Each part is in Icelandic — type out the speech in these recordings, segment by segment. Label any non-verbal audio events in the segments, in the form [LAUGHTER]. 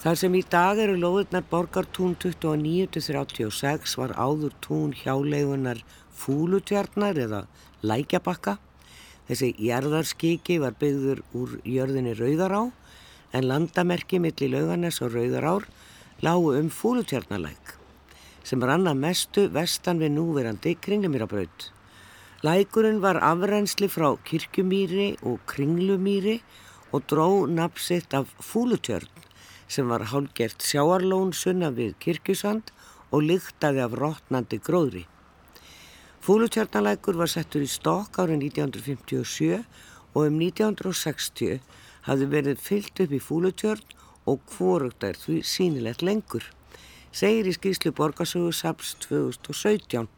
Þar sem í dag eru lóðurnar borgartún 29-36 var áður tún hjáleigunar fúlutjarnar eða lækjabakka. Þessi jarðarskiki var byggður úr jörðinni Rauðará en landamerki millir lauganes og Rauðarár lágu um fúlutjarnalæk sem rann að mestu vestan við núverandi kringlumýrabraut. Lækurinn var afrensli frá kirkjumýri og kringlumýri og dró napsitt af fúlutjörn sem var hálgert sjáarlón sunna við kirkjusand og lyktaði af rótnandi gróðri. Fúlutjarnalækur var settur í stokk árið 1957 og um 1960 hafði verið fyllt upp í fúlutjörn og hvorugt er því sínilegt lengur, segir í skýrslu Borgarsögu SAPS 2017.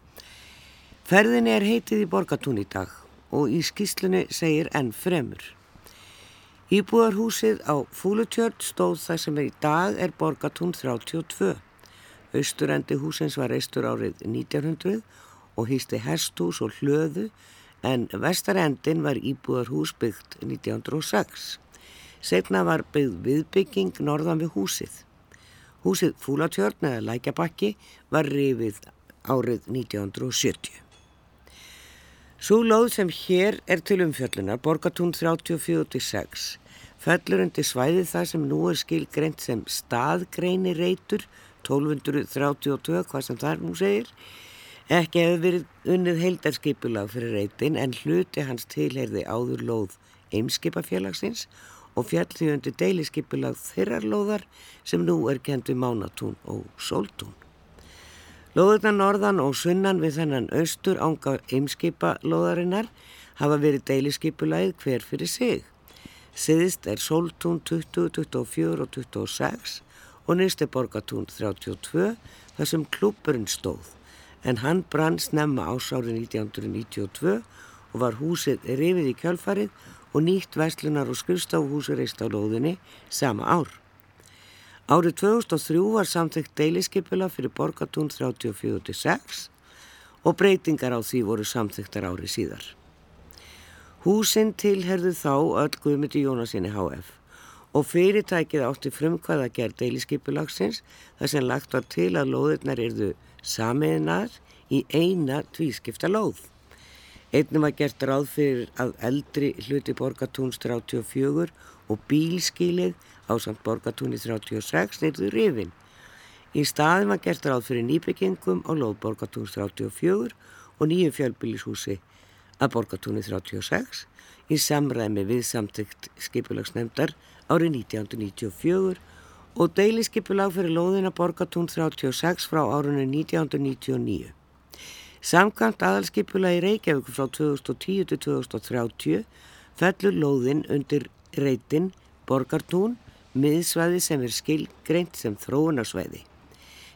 Ferðinni er heitið í Borgatún í dag og í skýrslunni segir enn fremur. Íbúðarhúsið á Fúlutjörn stóð það sem í dag er Borgatún 32. Austurendi húsins var reistur árið 1900 og hýsti hestús og hlöðu en vestarendin var íbúðarhús byggt 1906. Segna var byggð viðbygging norðan við húsið. Húsið Fúlatjörn eða Lækjabakki var rifið árið 1970. Svo lóð sem hér er til umfjöllunar, Borgatún 34-6, fellur undir svæði það sem nú er skilgreint sem staðgreini reytur 1232, hvað sem það nú segir ekki hefur verið unnið heildarskipulag fyrir reytin en hluti hans tilherði áður lóð eimskipafélagsins og fjallði undir deilisskipulag þeirrar lóðar sem nú er kentu Mánatún og Sóltún. Lóðurna norðan og sunnan við þennan austur ánga eimskipa lóðarinnar hafa verið deilisskipulagið hver fyrir sig. Siðist er Soltún 20, 24 og 26 og nýrsti Borgatún 32 þar sem klúpurinn stóð en hann brann snemma ásárið 1992 og var húsið rifið í kjálfarið og nýtt væslunar og skrifstáfuhúsi reist á lóðinni sama ár. Árið 2003 var samþygt deiliskipula fyrir Borgatún 34-6 og breytingar á því voru samþygtar árið síðar. Húsinn tilherðu þá öll Guðmyndi Jónasinni HF og fyrirtækið átti frumkvæða gerð deiliskipulagsins þar sem lagt var til að lóðirnar erðu samiðnar í eina tvískipta lóð. Einnum var gert ráð fyrir að eldri hluti borgatúns 34 og bílskílið á samt borgatúni 36 neyruðu rifin. Í staðin var gert ráð fyrir nýbyggingum á lóð borgatúns 34 og nýju fjölbílishúsi að borgatúni 36 í samræmi við samtökt skipulagsnefndar árið 1994 og deilisskipulag fyrir lóðina borgatún 36 frá árunni 1999. Samkvæmt aðalskipulagi Reykjavík frá 2010 til 2030 fellur lóðin undir reytin borgartún miðsvæði sem er skilgreint sem þróunarsvæði.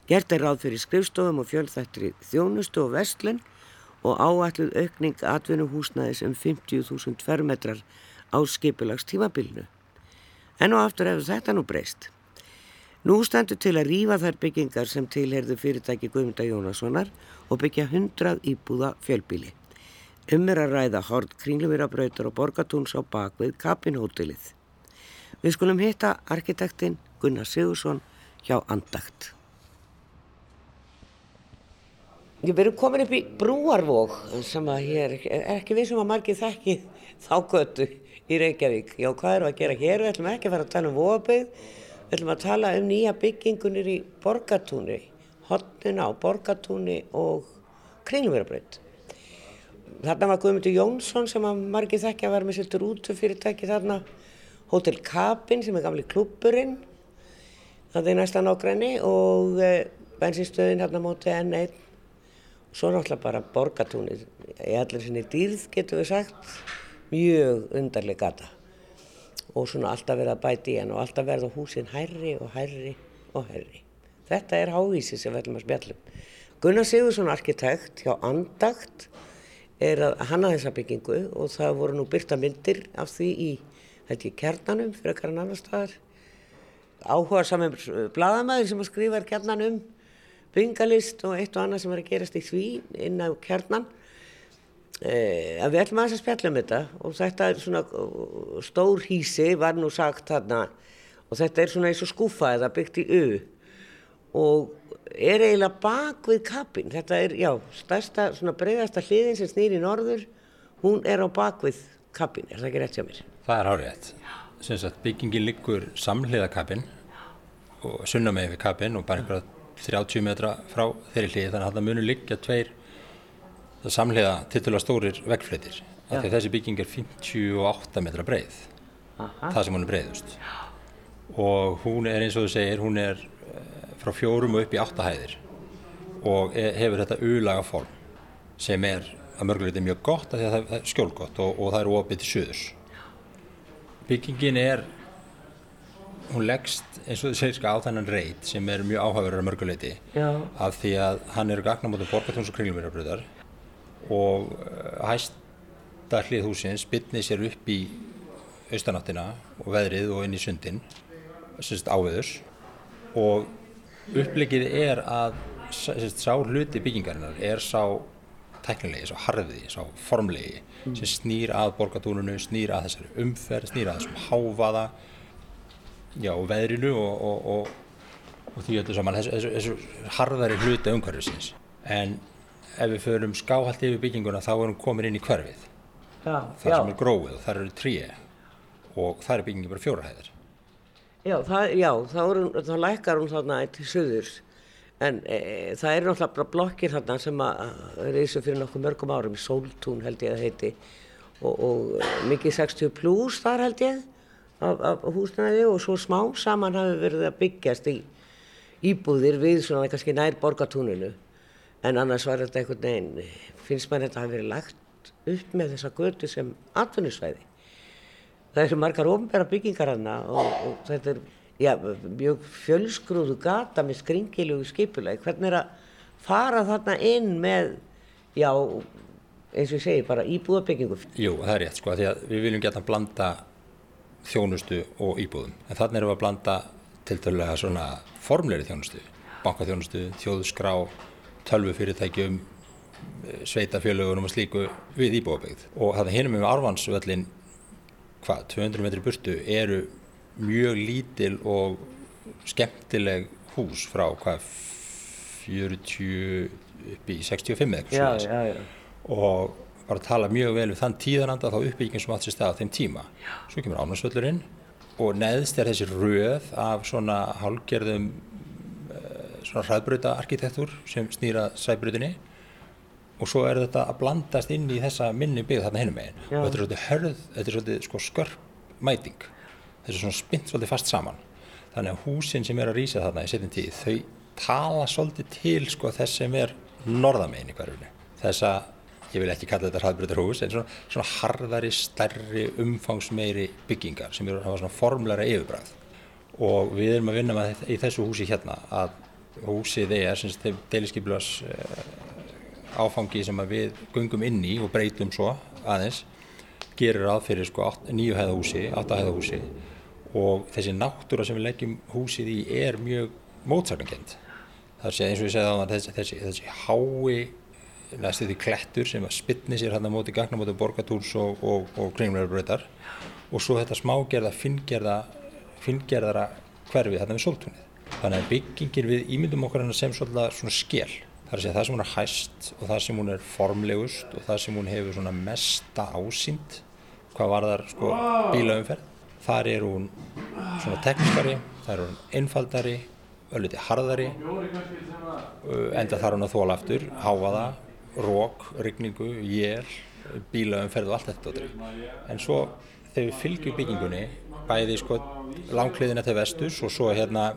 Gert er ráð fyrir skrifstofum og fjölþættri þjónustu og vestlun og áalluð aukning atvinnuhúsnaðis um 50.000 fermetrar á skipulagstímabilnu. En og aftur hefur þetta nú breyst. Nú stendur til að rýfa þær byggingar sem tilherðu fyrirtæki Guðmunda Jónassonar og byggja 100 íbúða fjölbíli. Um er að ræða hort kringlumirabrautur og borgatúns á bakvið Kapinhótelið. Við skulum hitta arkitektinn Gunnar Sigursson hjá Andagt. Við erum komin upp í Brúarvóg sem að hér er ekki við sem að margir þekki þá götu í Reykjavík. Já, hvað við að gera hér? Við ætlum ekki að fara að tala um Vóabögð, við ætlum að tala um nýja byggingunir í Borgatúni, hotnina á Borgatúni og Kringlumverabrönd. Þarna var Guðmundur Jónsson sem að margir þekki að vera með svolítið rútu fyrirtæki þarna. Hotel Kapin sem er gamli klubburinn, það er næstan ágræni og eh, bensinstöðin hérna móti N1 Svo náttúrulega bara borgatúnið í allir sinni dýrð getur við sagt, mjög undarleg gata og svona alltaf verið að bæti í henn og alltaf verða húsin hærri og hærri og hærri. Þetta er hávísi sem ætlum að spjallum. Gunnar Sigursson, arkitekt hjá Andagt, er að hanna þessa byggingu og það voru nú byrta myndir af því í þetta í kjarnanum fyrir ekkar annar staðar. Áhuga saman bladamæður sem að skrifa kjarnanum byngalist og eitt og annað sem var að gerast í því inn á kjarnan eh, að við ætlum að þess að spjalla um þetta og þetta er svona stór hísi var nú sagt þarna og þetta er svona eins og skúfa eða byggt í U og er eiginlega bak við kapin. Þetta er, já, stærsta, svona breyðasta hliðin sem snýr í norður, hún er á bak við kapin, er það ekki rétt hjá mér? Það er hárið. Byggingin liggur samhliða kapin og sunna með við kapin og bara einhverja 30 metra frá þeirri hliði þannig að það munur liggja tveir samhliða tittulega stórir vegflöytir. Þessi bygging er 58 metra breið, Aha. það sem hún er breiðust. Og hún er eins og þú segir, hún er frá fjórum og upp í áttahæðir og e, hefur þetta ulaga form sem er að mörguleiti mjög gott af því að það er skjólgott og, og það er opið til söðurs. Byggingin er, hún leggst eins og þú segir sko á þennan reit sem er mjög áhugaverður að mörguleiti af því að hann eru gagna mútið borgartóns og kringlumýrabröðar og eh, hæsta hlið húsins bytnið sér upp í austanáttina og veðrið og inn í sundin, semst áveðurs. Og upplegið er að sá hluti byggingarinnar er sá tæknilegi, sá harði, sá formlegi mm. sem snýr að borgatúrunu, snýr að þessari umferð, snýr að þessum háfaða já, veðrinu og, og, og, og því öllu saman þessu, þessu, harðari hluti umhverfisins. En ef við förum skáhaldi yfir bygginguna þá erum við komin inn í hverfið. Já, þar já. sem er gróið og þar eru tríi og þar er byggingin bara fjórahæðir. Já, það, já þá, er, þá lækkar hún þarna til söðurs en e, það er náttúrulega bara blokkir þarna sem að reysu fyrir nokkuð mörgum árum, Sóltún held ég að heiti. Og, og mikið 60 pluss þar held ég af, af húsnæði og svo smá saman hafi verið að byggjast í íbúðir við svona kannski nær borgatúninu en annars var þetta einhvern veginn, finnst maður þetta hafi verið lagt upp með þessa götu sem atvinnusvæði. Það eru margar ofnbæra byggingar hana og, og þetta er já, mjög fjölsgrúðu gata með skringilugu skipuleg hvernig er að fara þarna inn með já, eins og ég segi bara íbúðabyggingu? Jú, það er rétt sko, því að við viljum geta að blanda þjónustu og íbúðum. En þannig erum við að blanda til dælulega svona formleiri þjónustu. Bankaþjónustu, þjóðskrá tölvufyrirtækjum sveitafjölugunum og slíku við íbúðabyggð. Og það hinum með arvansvöllin hvað, 200 metri burtu eru mjög lítil og skemmtileg hús frá hvað 40 upp í 65 eitthvað svona og bara tala mjög vel við þann tíðananda þá uppbygging sem átt sér stað á þeim tíma. Svo kemur ánægsvöldurinn og neðst er þessi röð af svona hálgerðum eh, svona hraðbröta arkitektur sem snýra sæbröðinni og svo er þetta að blandast inn í þessa minni byggð þarna hennum meginn og þetta er svolítið hörð, þetta er svolítið sko skörp mæting þetta er svona spint svolítið fast saman. Þannig að húsin sem er að rýsa þarna í setjum tíð þau tala svolítið til sko þess sem er norðamegin í hverjunu þess að, ég vil ekki kalla þetta hraðbrytarhús en svona, svona harðari, stærri, umfangsmeiri byggingar sem eru að hafa svona formlæra yfirbræð og við erum að vinna með í þessu húsi hérna að húsið er, sem deiliskyflas áfangi sem við gungum inn í og breytum svo aðeins gerir að fyrir sko nýju hæðahúsi, áttahæðahúsi og þessi náttúra sem við leggjum húsið í er mjög mótsakangend. Það sé eins og ég segði á það þessi, þessi, þessi hái næstu því klettur sem spittni sér hann á móti gagna móti borgatúrs og, og, og kringverðarbröytar og svo þetta smágerða finngerða finngerðara hverfið þarna við sóltúnið. Þannig að byggingin við ímyndum okkar sem svona skell Það er að segja það sem hún er hæst og það sem hún er formlegust og það sem hún hefur svona mesta ásýnd hvað var þar sko bílaumferð. Þar er hún svona tekniskari, þar er hún einfaldari, ölliti harðari, enda þar hún að þóla aftur, háaða, rók, rigningu, jél, bílaumferð og allt þetta. En svo þegar við fylgjum byggingunni, bæði sko langkliðina til vestus og svo hérna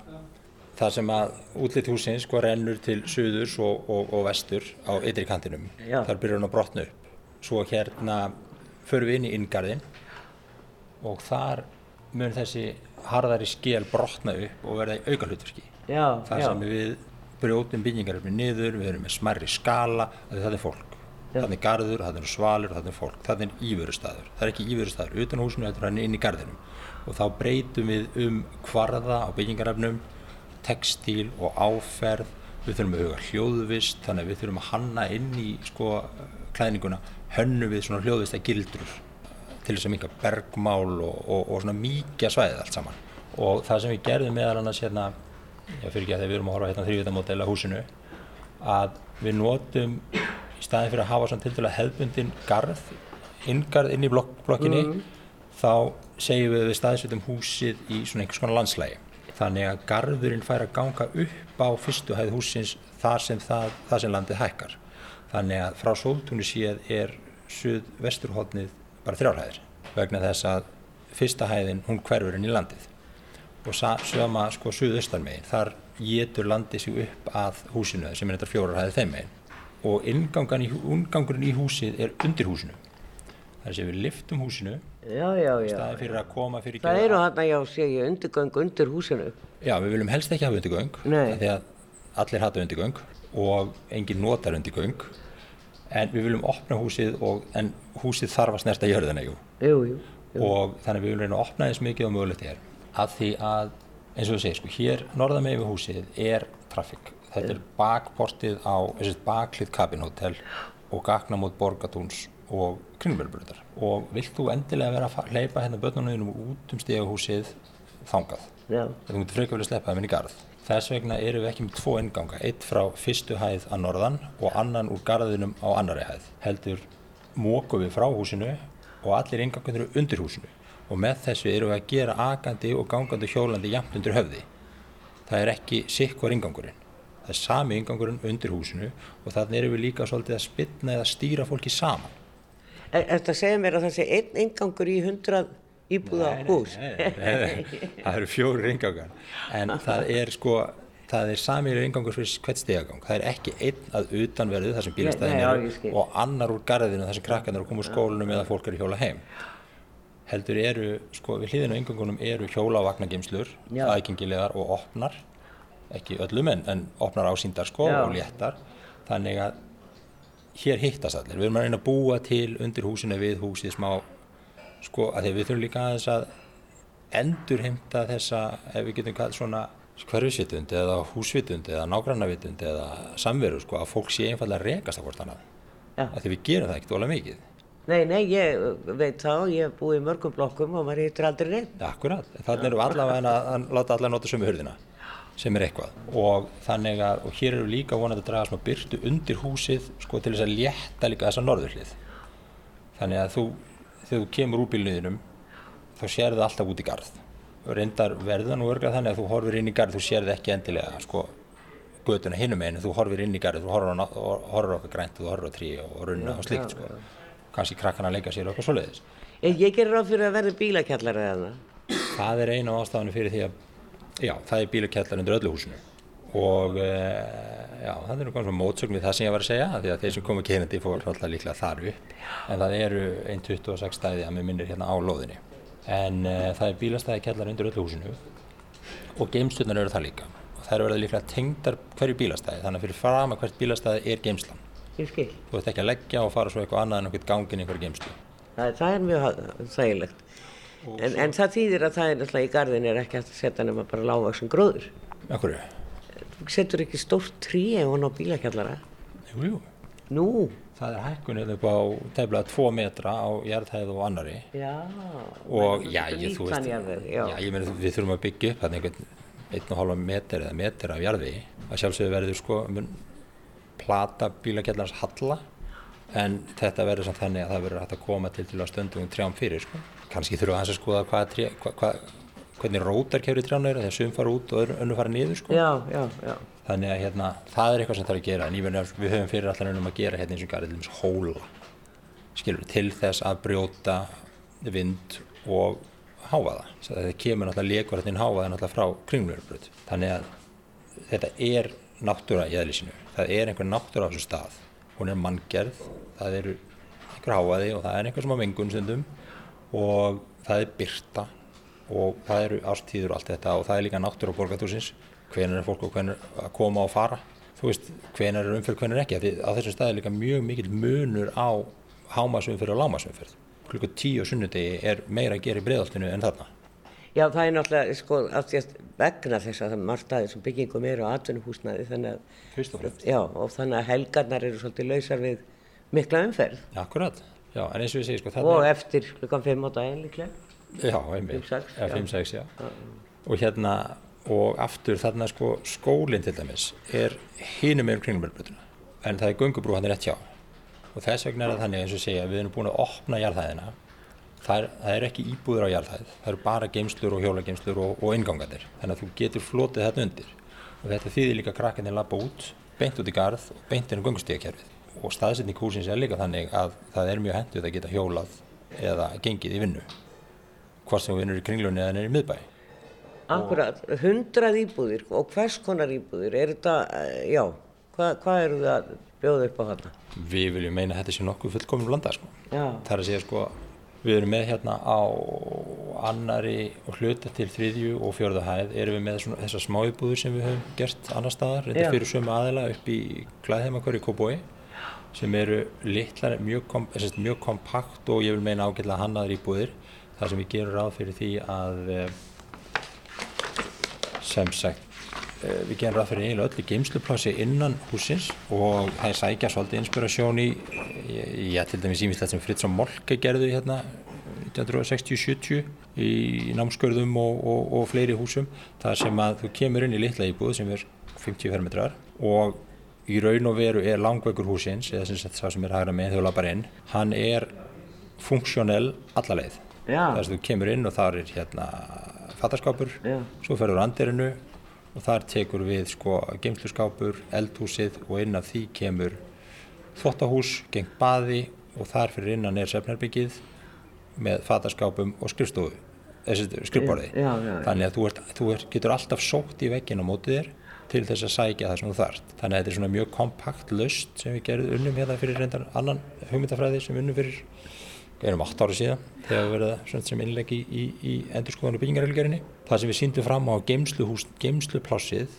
það sem að útlitt húsins sko rennur til suðurs og, og, og vestur á ytri kantinum. Já. Þar byrjar hann að brotna upp. Svo hérna förum við inn í inngarðin og þar mun þessi harðari skil brotna upp og verða í auka hlutverki. Já, þar sem við brjótum byggingaröfni niður, við erum með smarri skala, það er fólk. Það er garður, það er svalur, það er fólk, það er íverustæður. Það er ekki íverustæður utan húsinu, þetta er inn í garðinum. Og þá breytum við um hvarða á byggingaröfnum textíl og áferð við þurfum að huga hljóðvist þannig að við þurfum að hanna inn í sko klæðninguna hönnu við svona hljóðvista gildrur til þess að mika bergmál og, og, og svona mikið svæðið allt saman og það sem við gerðum meðal annars hérna, ég fyrir ekki að þegar við erum að horfa hérna þrývitamódel að húsinu, að við notum í staðin fyrir að hafa svona til dæla hefbundin garð, inngarð inn í blokk, blokkinni, þá segjum við við staðisveitum húsið í svona einhvers konar landslægi. Þannig að garðurinn fær að ganga upp á fyrstu hæð húsins þar sem, það, þar sem landið hækkar. Þannig að frá sóltúni séð er suð-vesturhóttnið bara þrjárhæðir vegna þess að fyrsta hæðin hún hverfur inn í landið og sama sko suðaustan megin. Þar getur landið sig upp að húsinu sem er þetta fjórar hæðið þeim megin. Og ingangurinn í húsið er undir húsinu. Þar sem við liftum húsinu. Já, já, já. staðið fyrir að koma fyrir það eru hann að já segja undirgöng undir húsinu. Já við viljum helst ekki hafa undirgöng því að allir hata undirgöng og engin notar undirgöng. En við viljum opna húsið og, en húsið þarf að snerta jú. og þannig við viljum reyna að opna eins mikið og mögulegt er að því að eins og við segjum sko hér norðan með við húsið er trafík. Þetta er bakportið á baklið kabinhótel og gagna mot borgatúns og kringlverðbröðar og vilt þú endilega vera að hleypa hérna börnunum út um stígahúsið þangað? Þú mútti freka vel að sleppa það minn í garð. Þess vegna eru við ekki með tvo inganga, eitt frá fyrstu hæð að norðan og annan úr garðinum á annari hæð. Heldur móku við frá húsinu og allir ingangunir eru undir húsinu og með þessu eru við að gera agandi og gangandi hjólandi jæmt undir höfði. Það er ekki sikkvar ingangurinn. Það er sami ingangurinn undir húsinu og þannig eru við líka svolítið að spilna eða stýra fólki saman. Er þetta að segja mér að það sé einn ingangur í hundrað íbúða hús [LAUGHS] það eru fjóru ringangar en það er sko það er samir ringangur fyrir hvert stegagang það er ekki einn að utanverðu þar sem bílastæðin eru og annar úr garðinu þar sem krakkarnir eru koma úr skólunum eða fólk eru hjóla heim heldur eru, sko við hlýðinu yngangunum eru hjóla og vagnageimslur aðgengilegar og opnar ekki öllum en, en opnar ásýndar sko Já. og léttar. Þannig að hér hittast allir, við erum að reyna að búa til undir húsinu við húsið smá sko að því við þurfum líka aðeins að endur heimta þessa ef við getum kallað svona hverfisvitund eða húsvitund eða nágrannavitund eða samveru sko að fólk sé einfallega rekast á hvort annað. Að því við gerum það ekkert ólega mikið Nei, nei, ég veit þá, ég hef búið í mörgum blokkum og maður heitir aldrei reynd ja, Akkurat, þannig erum við allavega að láta allar nota sömu hörðina sem er eitthvað. Og þannig að, og hér eru líka vonandi að draga svona byrtu undir húsið sko til þess að létta líka þessa norðurlið þannig að þú þegar þú kemur úr bílniðinum þá sér það alltaf út í garð. Reyndar verðan og örgla þannig að þú horfir inn í garð þú sér það ekki endilega sko götuna hinnum einu, þú horfir inn í garð þú horfir á, horfir á grænt, þú horfir á trí og runna og slikt sko kannski krakkana leika sér okkur svoleiðis. Ég, ég gerir á fyrir að verði bílakjallar eða? Það er einu ástafanu fyrir því að já, það er bílakjallar undir öllu húsinu. Og e, já, það er náttúrulega mótsögn við það sem ég var að segja því að þeir sem komu kynandi fór alltaf líklega þar upp. En það eru 1.26 stæði að mér minnir hérna á lóðinni. En e, það er bílastæði kellar undir öllu húsinu og geimsturnar eru það líka. Og það eru verið líklega tengdar hverju bílastæði þannig að fyrir fram að hvert bílastæði er geimslan þú ert ekki að leggja og fara svo eitthvað annað en eitthvað gangin í einhverju geimslu það, það er mjög þægilegt en, en það þýðir að það er alltaf í gardin er ekki að setja nema bara lágvaksum gróður Akkur? setur ekki stórt trí ef hann á bílakjallara? Jú, jú. Nú? Það er hækkunnið upp á tefnilega tvo metra á jærðhæðu og annari. Já. Og já, ég, þú veist, jarðið, já. já, ég meina við þurfum að byggja upp þarna einhvern einn og hálfa metr eða metr af jarði. Það sjálfsögur verður sko mun plata bílakjallarnas halla en þetta verður samt þannig að það verður hægt að koma til til að stundum trjám fyrir sko. Kanski þurfum við að skoða hvað, hvað, hvað hvernig rótar kefri trjánu eru þegar sum fara út og önnu fara niður sko. já, já, já. þannig að hérna, það er eitthvað sem er að gera en meni, við höfum fyrir allar önnum að gera hérna eins og garðið hóla skilur, til þess að brjóta vind og háfaða það kemur náttúrulega lekvarðin háfaða náttúrulega frá kringlurbröð þannig að þetta er náttúra í eðlisinu það er einhver náttúra á þessu stað. Hún er manngerð, það eru einhver háfaði og það er einhver sem á vingun stundum og það er byrta og það eru ástíður og allt þetta og það er líka náttúr á borgatúsins hvenar er fólk og hvenar að koma og fara? Þú veist, hvenar er umfyrð, hvenar ekki? Því á þessum stað er líka mjög mikil munur á hámasumfyrð og lámasumfyrð klukku tíu og sunnudegi er meira að gera í breyðaltinu en þarna Já, það er náttúrulega, sko, aftjast vegna þess að það margtaði sem byggingum eru á atvinnuhúsnaði þannig að, já, og þannig að helgarnar eru svolítið lausar við mikla umferð. Ja, akkurat, já, en eins og ég segi, sko, Og eftir klukkan 5 á daginn líklega. Já, einmitt. 5-6, já. 5-6, já. og hérna og aftur þarna sko skólinn til dæmis er hinum með kringlumörbröðuna en það er gungubrú hann er rétt hjá og þess vegna er það þannig eins og segja við erum búin að opna jarðhæðina það er, það er ekki íbúður á jarðhæð það eru bara geimslur og hjólageimslur og, og ingangandir þannig að þú getur flotið þetta undir. Og þetta þýðir líka krakkarnir lappa út beint út í garð og beint inn á gungustíðakerfið og staðsetning húsins er líka þannig að það er mjög henduð að geta hjólað eða gengið í vinnu hvort sem vinnur í kringlunni eða neyri miðbæ. Akkurat, hundrað íbúðir og hvers konar íbúðir, er þetta, eh, já, hvað, hvað eru það að bjóða upp á þarna? Við viljum meina að þetta sé nokkuð fullkominn blanda sko. Það er að segja sko, við erum með hérna á annari og hluta til þriðju og fjörðu hæð erum við með svona, þessar smá íbúður sem við höfum gert annar staðar, reynda fyrir sömu aðila upp í Glæðheimakör í Kóbói sem eru litlar, mjög, kom, mjög kompakt og ég vil meina ágætlega hannaður íbúðir þar sem við gerum ráð fyrir því að eh, sem sagt eh, við gerum ráð fyrir eiginlega öllu geimsluplási innan húsins og það er sækja svolítið inspirasjón í já, til dæmis ímislegt sem Fritz og Molke gerðu hérna 1960-70 í námskörðum og, og, og fleiri húsum þar sem að þú kemur inn í litla íbúð sem er 50 fermetrar og í raun og veru er langveikur húsins eða sem það sem er hægra með þegar þú lappar inn hann er funksjónell alla leið Já. þar sem þú kemur inn og þar er hérna fattarskápur, Já. svo ferður andirinu og þar tekur við sko geimsluskápur, eldhúsið og inn af því kemur þvottahús, gengt baði og þar fyrir innan er sefnarbyggið með fattarskápum og skrifstofu, þessi skrifborði. Þannig að þú, ert, þú ert, getur alltaf sótt í veggin á mótið þér til þess að sækja það sem þú þarft. Þannig að þetta er svona mjög kompakt löst sem við gerðum unnum hérna fyrir reyndar annan hugmyndafræði sem við unnum fyrir erum 8 ára síðan þegar við verðum sem innlegg í, í, í endurskoðan og byggingarreilgerinni. Það sem við síndum fram á geimsluhús, geimsluplássið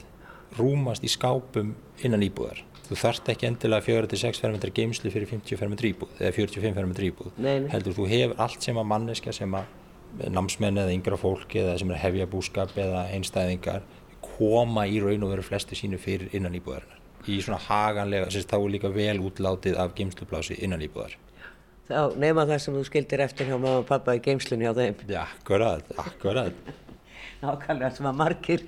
rúmast í skápum innan íbúðar. Þú þarft ekki endilega 4-6 fermetra geimslu fyrir 50 fermetra íbúð eða 45 fermetra íbúð. Nei, nei. Heldur þú hefur allt sem að manneskja sem að námsmenn eða yngra fólk eða sem er hefja búskap eða einstæðingar koma í raun og veru flestu sínu fyrir innan íbúðarinnar. Í svona haganlega, þess að þá er líka vel útlátið af geimsluplási innan íbúðar. Já, nema það sem þú skildir eftir hjá mamma og pappa í geimslunni á þeim. Já, akkurat, akkurat. Nákvæmlega sem að margir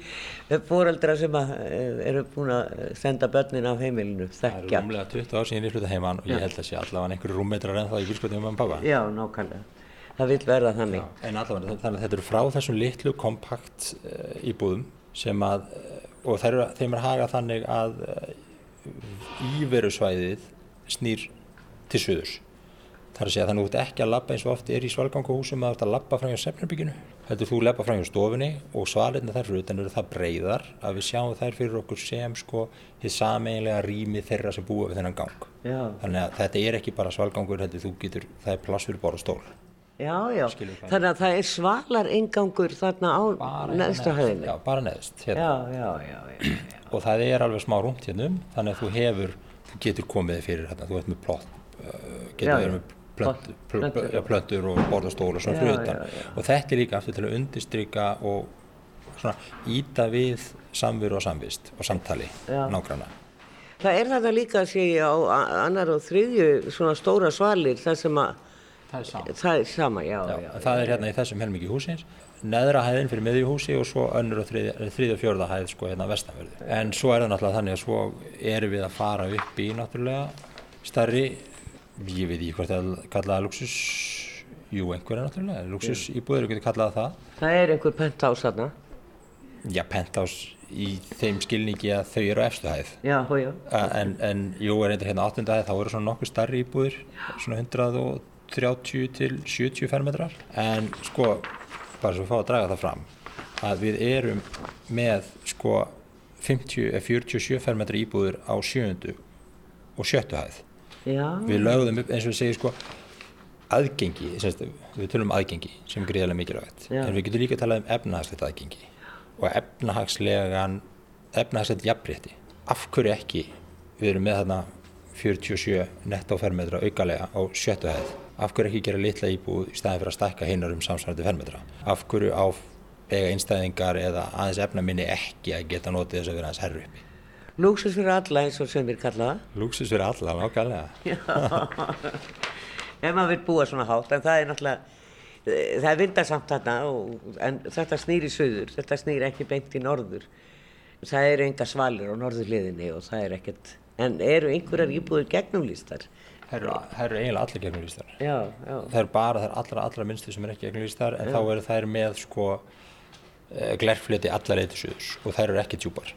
fóreldra sem að, eh, eru búin að senda börnin af heimilinu Það eru þekkja. rúmlega 20 ár síðan ég flutti heimann og ég held að sé allavega einhverju rúmmetrar en það í bílskotið um og pappa. Já, nákvæmlega. Það vil verða þannig. En allavega, þannig að þetta eru frá þessum litlu kompakt uh, íbúðum sem að, uh, og þeir eru, þeim er hagað þannig að uh, íverusvæðið snýr til suðurs. Það er að segja þannig að þú ert ekki að labba eins og oft er í svalganguhúsum að þú ert að labba fram hjá sefnarbygginu. Heldur þú labba fram hjá stofunni og svalirna þær fyrir utan eru það breyðar að við sjáum þær fyrir okkur sem sko þið sameiginlega rými þeirra sem búa við þennan gang. Já, Þannig að þetta er ekki bara svalgangur heldur þú getur, það er plass fyrir bara stól. já, já. Þannig að það er svalar ingangur þarna á neðstu neðst. Já, bara neðst. Hérna. Já, já, já, já, og það er alveg smá rúmt hérna um þannig að þú hefur, þú getur komið fyrir hérna, þú ert með plott uh, getur verið með plöntur, plöntur, já, plöntur og borðastól og svona já. og þetta er líka aftur til að undistrykka og svona íta við samveru og samvist og samtali nágranna Það er þetta líka, sé ég, á annar og þriðju svona stóra svalir, það sem að, það er saman það er sama, já, Já, já. það er hérna í þessum helmingi húsins neðra hæðin fyrir miðjuhúsi og svo önnur og þriðja, þriðja og fjörða hæð sko hérna vestanverðu. En svo er það náttúrulega þannig að svo erum við að fara upp í náttúrulega starri, ég veit ekki hvort það kalla það luxus, jú einhverja náttúrulega, luxus íbúður, við getum kallað það. Það er einhver penthouse þarna. Já, penthouse í þeim skilningi að þau eru á efstu hæð. Já, hó, já. En, en jú, er eitthvað hérna áttunda hæð, þá eru svona nokkuð starri íbúðir, svona 130 til 70 fermetrar. En sko, bara svo að fá að draga það fram, að við erum með sko 50, eða 47 fermetra íbúðir á sjöundu og sjöttu hæð. Já, Við lögðum upp, eins og við segjum sko, aðgengi, semst, við tölum um aðgengi sem gríðarlega mikilvægt, Já. en við getum líka að tala um efnahagslegt aðgengi og efnahagslegan, efnahagslegt jafnrétti. Af hverju ekki við erum með þarna 47 netto fermetra aukalega á sjöttu hæð? Af hverju ekki gera litla íbúð í staðin fyrir að stækka hinnar um samsvarandi fermetra? Af hverju á eiga einstæðingar eða aðeins efnaminni ekki að geta notið þess að vera aðeins herru uppi? Lúksus fyrir alla eins og sem við kalla það. Lúksus fyrir alla, nákvæmlega. Ef maður vil búa svona hátt, en það er náttúrulega, það er vindarsamt þarna og, en þetta snýr í söður, þetta snýr ekki beint í norður. Það eru enga svalir á norðurliðinni og það er ekkert, en eru einhverjar íbúður gegnumlýstar? Það eru, það eru eiginlega allir gegnumlýstar. Já, já. Það eru bara þær allra, allra minnstu sem er ekki gegnumlýstar en já. þá eru þær með sko eh, glerfleti allar eitthvað suðurs og þær eru ekki tjúpar.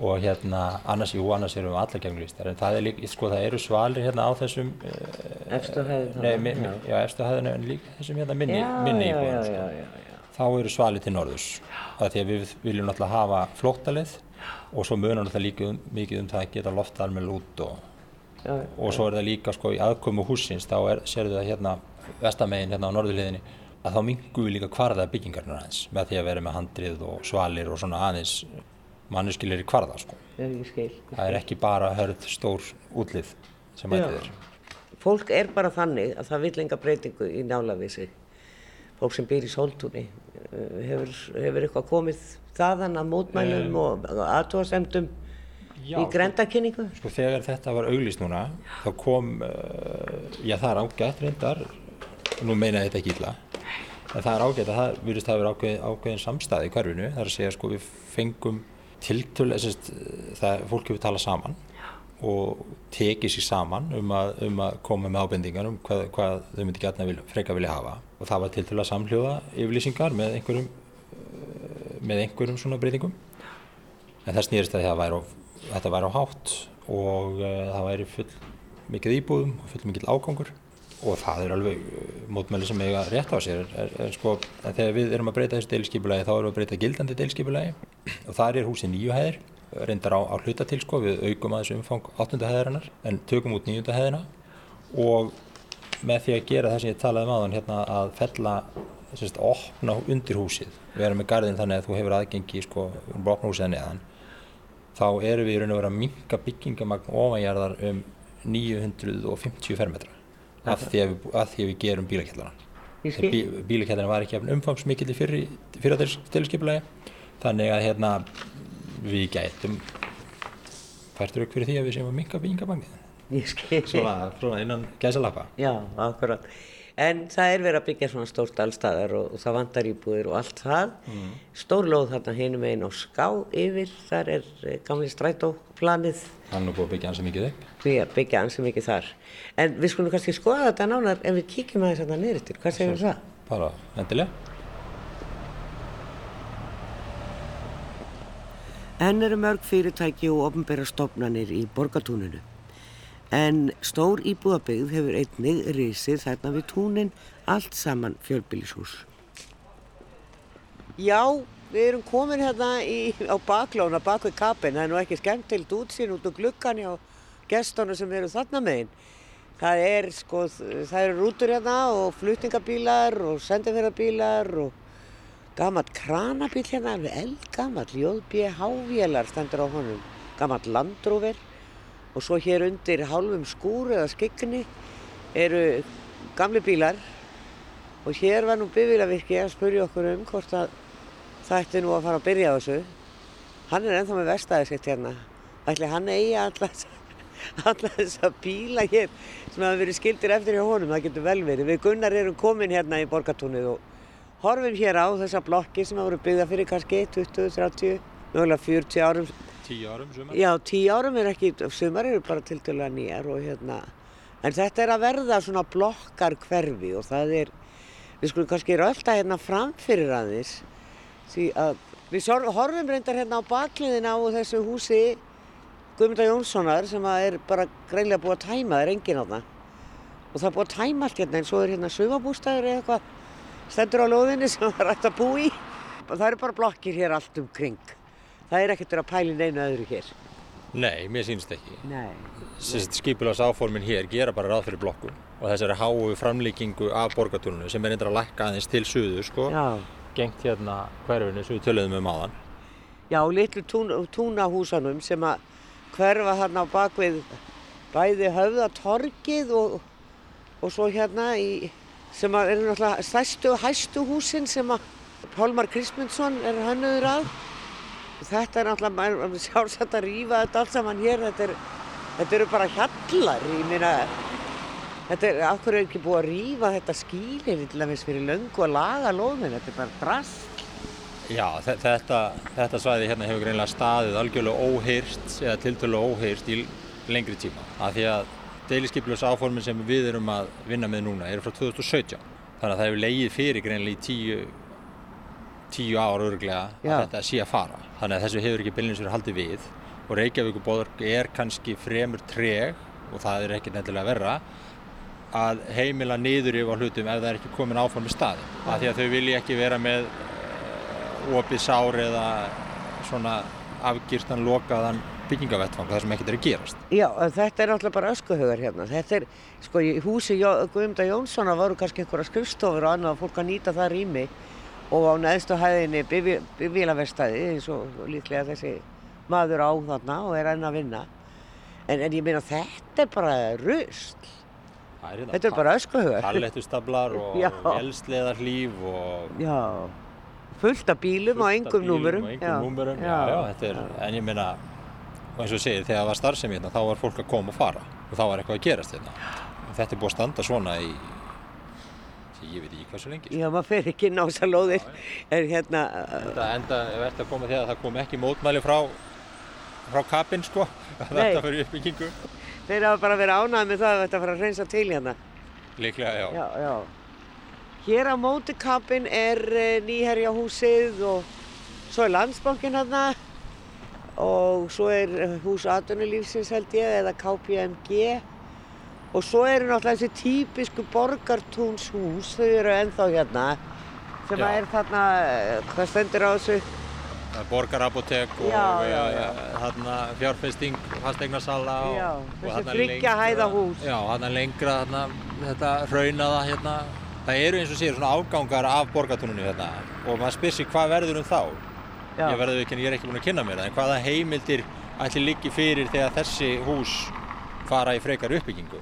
Og hérna, annars, jú, annars eru við allar gegnumlýstar en það er sko, það eru svalir hérna á þessum eh, Efstu hæðinu? Nei, mi, já, já efstu hæðinu en líka þessum hérna minni, minni íbúðum, sko. Já, já, já, já. Þá eru svalir til norðurs. Það er því að við viljum náttúrulega hafa flóttalið og svo munar náttúrulega líka um, mikið um það að geta lofta alveg út og já, og svo er það líka sko í aðkomu húsins þá er, sérðu það hérna vestamegin hérna á norðurliðinni að þá mingum við líka kvarða byggingarnar aðeins með því að vera með handrið og svalir og svona aðeins mannuskilir í kvarða sko. Það er ekki bara hörð stór útlið sem ættið er. Fólk er bara þannig að það vil enga breytingu í nálavísi. Fólk sem býr í sóltúni eh, hefur, hefur eitthvað komið þaðan að mótmælum um, og aðtóasemdum Já, í grendakynningu? Sko þegar þetta var auglist núna þá kom, uh, já það er ágætt reyndar, nú meina ég þetta ekki illa, en það er ágætt að það virðist að vera ákveð, ákveðin samstæði í hverfinu, það er að segja sko við fengum tiltölu, það fólk hefur talað saman og tekið sér saman um að, um að koma með ábendingar um hvað, hvað þau myndi gætna vil, freka vilja hafa. Og það var tiltölu að samhljóða yfirlýsingar með einhverjum, með einhverjum svona breytingum. En það snýrist að það væri of þetta væri á hátt og uh, það væri full mikið íbúðum og full mikið ágangur og það er alveg uh, mótmæli sem eiga rétt á sér er, er, sko, þegar við erum að breyta þessu deilskipulagi þá erum við að breyta gildandi deilskipulagi og það er húsið nýju hæðir reyndar á, á hlutatil sko, við aukum að þessu umfang 8. hæðarinnar en tökum út 9. hæðina og með því að gera það sem ég talaði um aðan hérna að fella að opna undir húsið við erum með gardin þannig að þú hefur aðgengi sko, um opna húsið neðan þá erum við í raun og vera að minka byggingamagn ofanjarðar um 950 fermetra af því að við, að því að við gerum bílakjallarna. Bí, bílakjallarna var ekki umfangsmikill í fyrra tilskipulagi þannig að hérna, við gætum færtur auk fyrir því að við séum að minka byggingamagnið. Svona, svona innan gæsalappa. Já, akkurat en það er verið að byggja svona stórt allstaðar og, og það vandar íbúðir og allt það. Mm. stórlóð þarna hinum einn og ská yfir. Þar er eh, gamli strætóplanið. Hann er búið að byggja ansið mikið upp. Við byggja ansið mikið þar. En við skulum kannski skoða þetta nánar ef við kíkjum aðeins þarna niður til, hvað segir það? bara endilega. En eru mörg fyrirtæki og ofnbæra stofnanir í borgatúninu En stór íbúðabyggð hefur einnig risið þarna við túnin allt saman fjölbílishús. Já, við erum komin hérna í, á baklóna, bak við kapin. Það er nú ekki skemmtilt útsýn út úr glukkan hjá gestónu sem eru þarna meginn. Það er sko, það eru rútur hérna og fluttingabílar og sendifærabílar og gammalt kranabíl hérna, alveg eldgammalt, jóðbíhávélar stendur á honum, gammalt landrúver og svo hér undir hálfum skúr eða skikni eru gamli bílar. Og hér var nú bifílavirki að spurja okkur um hvort að það ætti nú að fara að byrja á þessu. Hann er ennþá með vestæði sitt hérna. Ætli hann eigi alltaf alla þessa bíla hér sem hafa verið skildir eftir hjá honum, það getur vel verið. Við Gunnar erum komin hérna í borgatúnið og horfum hér á þessa blokki sem hafa verið byggða fyrir kannski 20, 30, mögulega 40 árum Tíu árum sumar? Já, tíu árum er ekki, sumar eru bara til dæla nýjar og hérna, en þetta er að verða svona blokkar hverfi og það er, við skulum kannski rölda hérna framfyrir aðeins, því að við horfum reyndar hérna á bakliðina á þessu húsi Guðmunda Jónssonar sem er bara greinlega búið að tæma, það er engin á það og það er búið að tæma allt hérna en svo er hérna sögabústæður eða eitthvað stendur á lóðinni sem það er rætt að bú í. Og það eru bara blokkir hér allt um kring það er ekkert að pæli neina öðru hér. Nei, mér sínst ekki. Nei. Skipilars áformin hér gera bara ráð fyrir blokkum og þessari háu framlíkingu af borgatúrunu sem er eitthvað að lækka aðeins til suðu sko. Já. Gengt hérna hverfinu sem við töluðum um áðan. Já, litlu tún, túnahúsanum sem að hverfa hérna á bakvið bæði höfðatorkið og, og svo hérna í, sem að eru náttúrulega stærstu hæstu húsin sem að Pálmar Kristmundsson er hannuður að þetta er náttúrulega sjálfsagt að rýfa þetta allt saman hér þetta, er, þetta eru bara hjallar ég meina Þetta er, af hverju er ekki búið að rýfa þetta skýlir til dæmis fyrir löngu að laga lóðin, þetta er bara drast. Já, þe- þetta, þetta svæði hérna hefur greinlega staðið algjörlega óhyrst eða tiltölulega óhyrst í lengri tíma. Af því að deiliskypljus áformin sem við erum að vinna með núna eru frá 2017. Þannig að það hefur leigið fyrir greinlega í tíu, tíu ár örglega Já. að þetta sé að fara. Þannig að þessu hefur ekki bylnins verið haldið við og Reykjavíkuborg er kannski fremur treg og það er ekki nefnilega verra að heimila niður yfir hlutum ef það er ekki komin áform í staði. Því að þau vilja ekki vera með eh, opið sár eða svona afgýrstan lokaðan byggingavettfang þar sem ekkert er að gerast. Já, þetta er náttúrulega bara öskuhaugar hérna. Þetta er, sko, í húsi Guðmunda Jónssona voru kannski einhverja skrifstofur og annað að fólk að nýta það rými og á neðstu hæðinni bifílaverstaði eins og líklega þessi maður á þarna og er enn að vinna. En, en ég meina þetta er bara rusl. Er hérna Þetta er bara öskuhaugar. Pallettustablar og [LAUGHS] Já. vélsleðarhlíf og Já, fullt af bílum fullt og engum númurum. Þetta en ég meina, og eins og segir, þegar það var starfsemi hérna, þá var fólk að koma og fara og þá var eitthvað að gerast hérna. Og þetta er búið að standa svona í, ég veit ekki hversu lengi. sko. Já, maður fer ekki þessar lóðir. En hérna, Þetta enda verður að koma þegar það kom ekki mótmæli frá, frá kapinn sko, [LAUGHS] að þetta fyrir uppbyggingu. þeir hafa bara verið ánægð með það að þetta fara að reynsa til hérna. Líklega, já. Já, já. Hér á móti kappin er uh, nýherjahúsið og svo er landsbankin hérna og svo er eh, hús atvinnulífsins held ég eða KPMG og svo eru náttúrulega þessi típisku borgartúnshús, þau eru ennþá hérna sem Já. er þarna, hvað stendur á þessu? Borgarapotek og eh, þarna fjárfesting, fasteignasala og, þarna lengra- hæða hús. Já, þarna lengra þarna, þetta raunaða hérna. Það eru eins og sér svona afgangar af borgartúnunni hérna og maður spyr sér hvað verður um þá. Já. Ég verður ekki, ég er ekki búinn að kynna mér það, en hvaða heimildir ætli liggi fyrir þegar þessi hús fara í frekar uppbyggingu.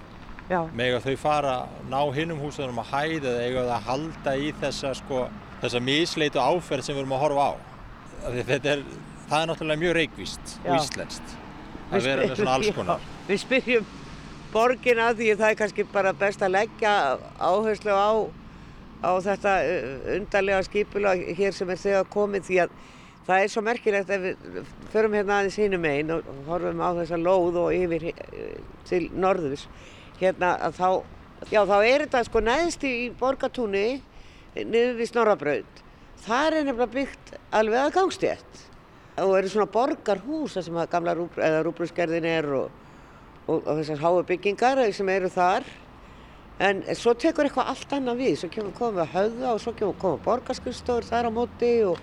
Já, Mega þau fara, ná hinnum húsunum að hæða eða eiga það að halda í þessa, sko, þessa misleitu áferð sem við erum að horfa á. Að er, það er náttúrulega mjög reikvíst og íslenskt að vera með svona alls konar. Já, við spyrjum borgina því að það er kannski bara best að leggja áherslu á, á þetta uh, undarlega skipulag hér sem er þegar komið því að það er svo merkilegt ef við förum hérna aðeins hinum einn og horfum á þessa lóð og yfir uh, til norðurs hérna að þá, já þá er þetta sko neðst í borgatúni niður við Snorrabraut. Það er nefnilega byggt alveg að gangstétt. Og eru svona borgarhús þar sem að gamla rúb, eða rúbrusgerðin er og, og, og þessar háu byggingar sem eru þar. En svo tekur eitthvað allt annað við. Svo kemur komið að höfða og svo kemur komið borgarskurstofur þar á móti og,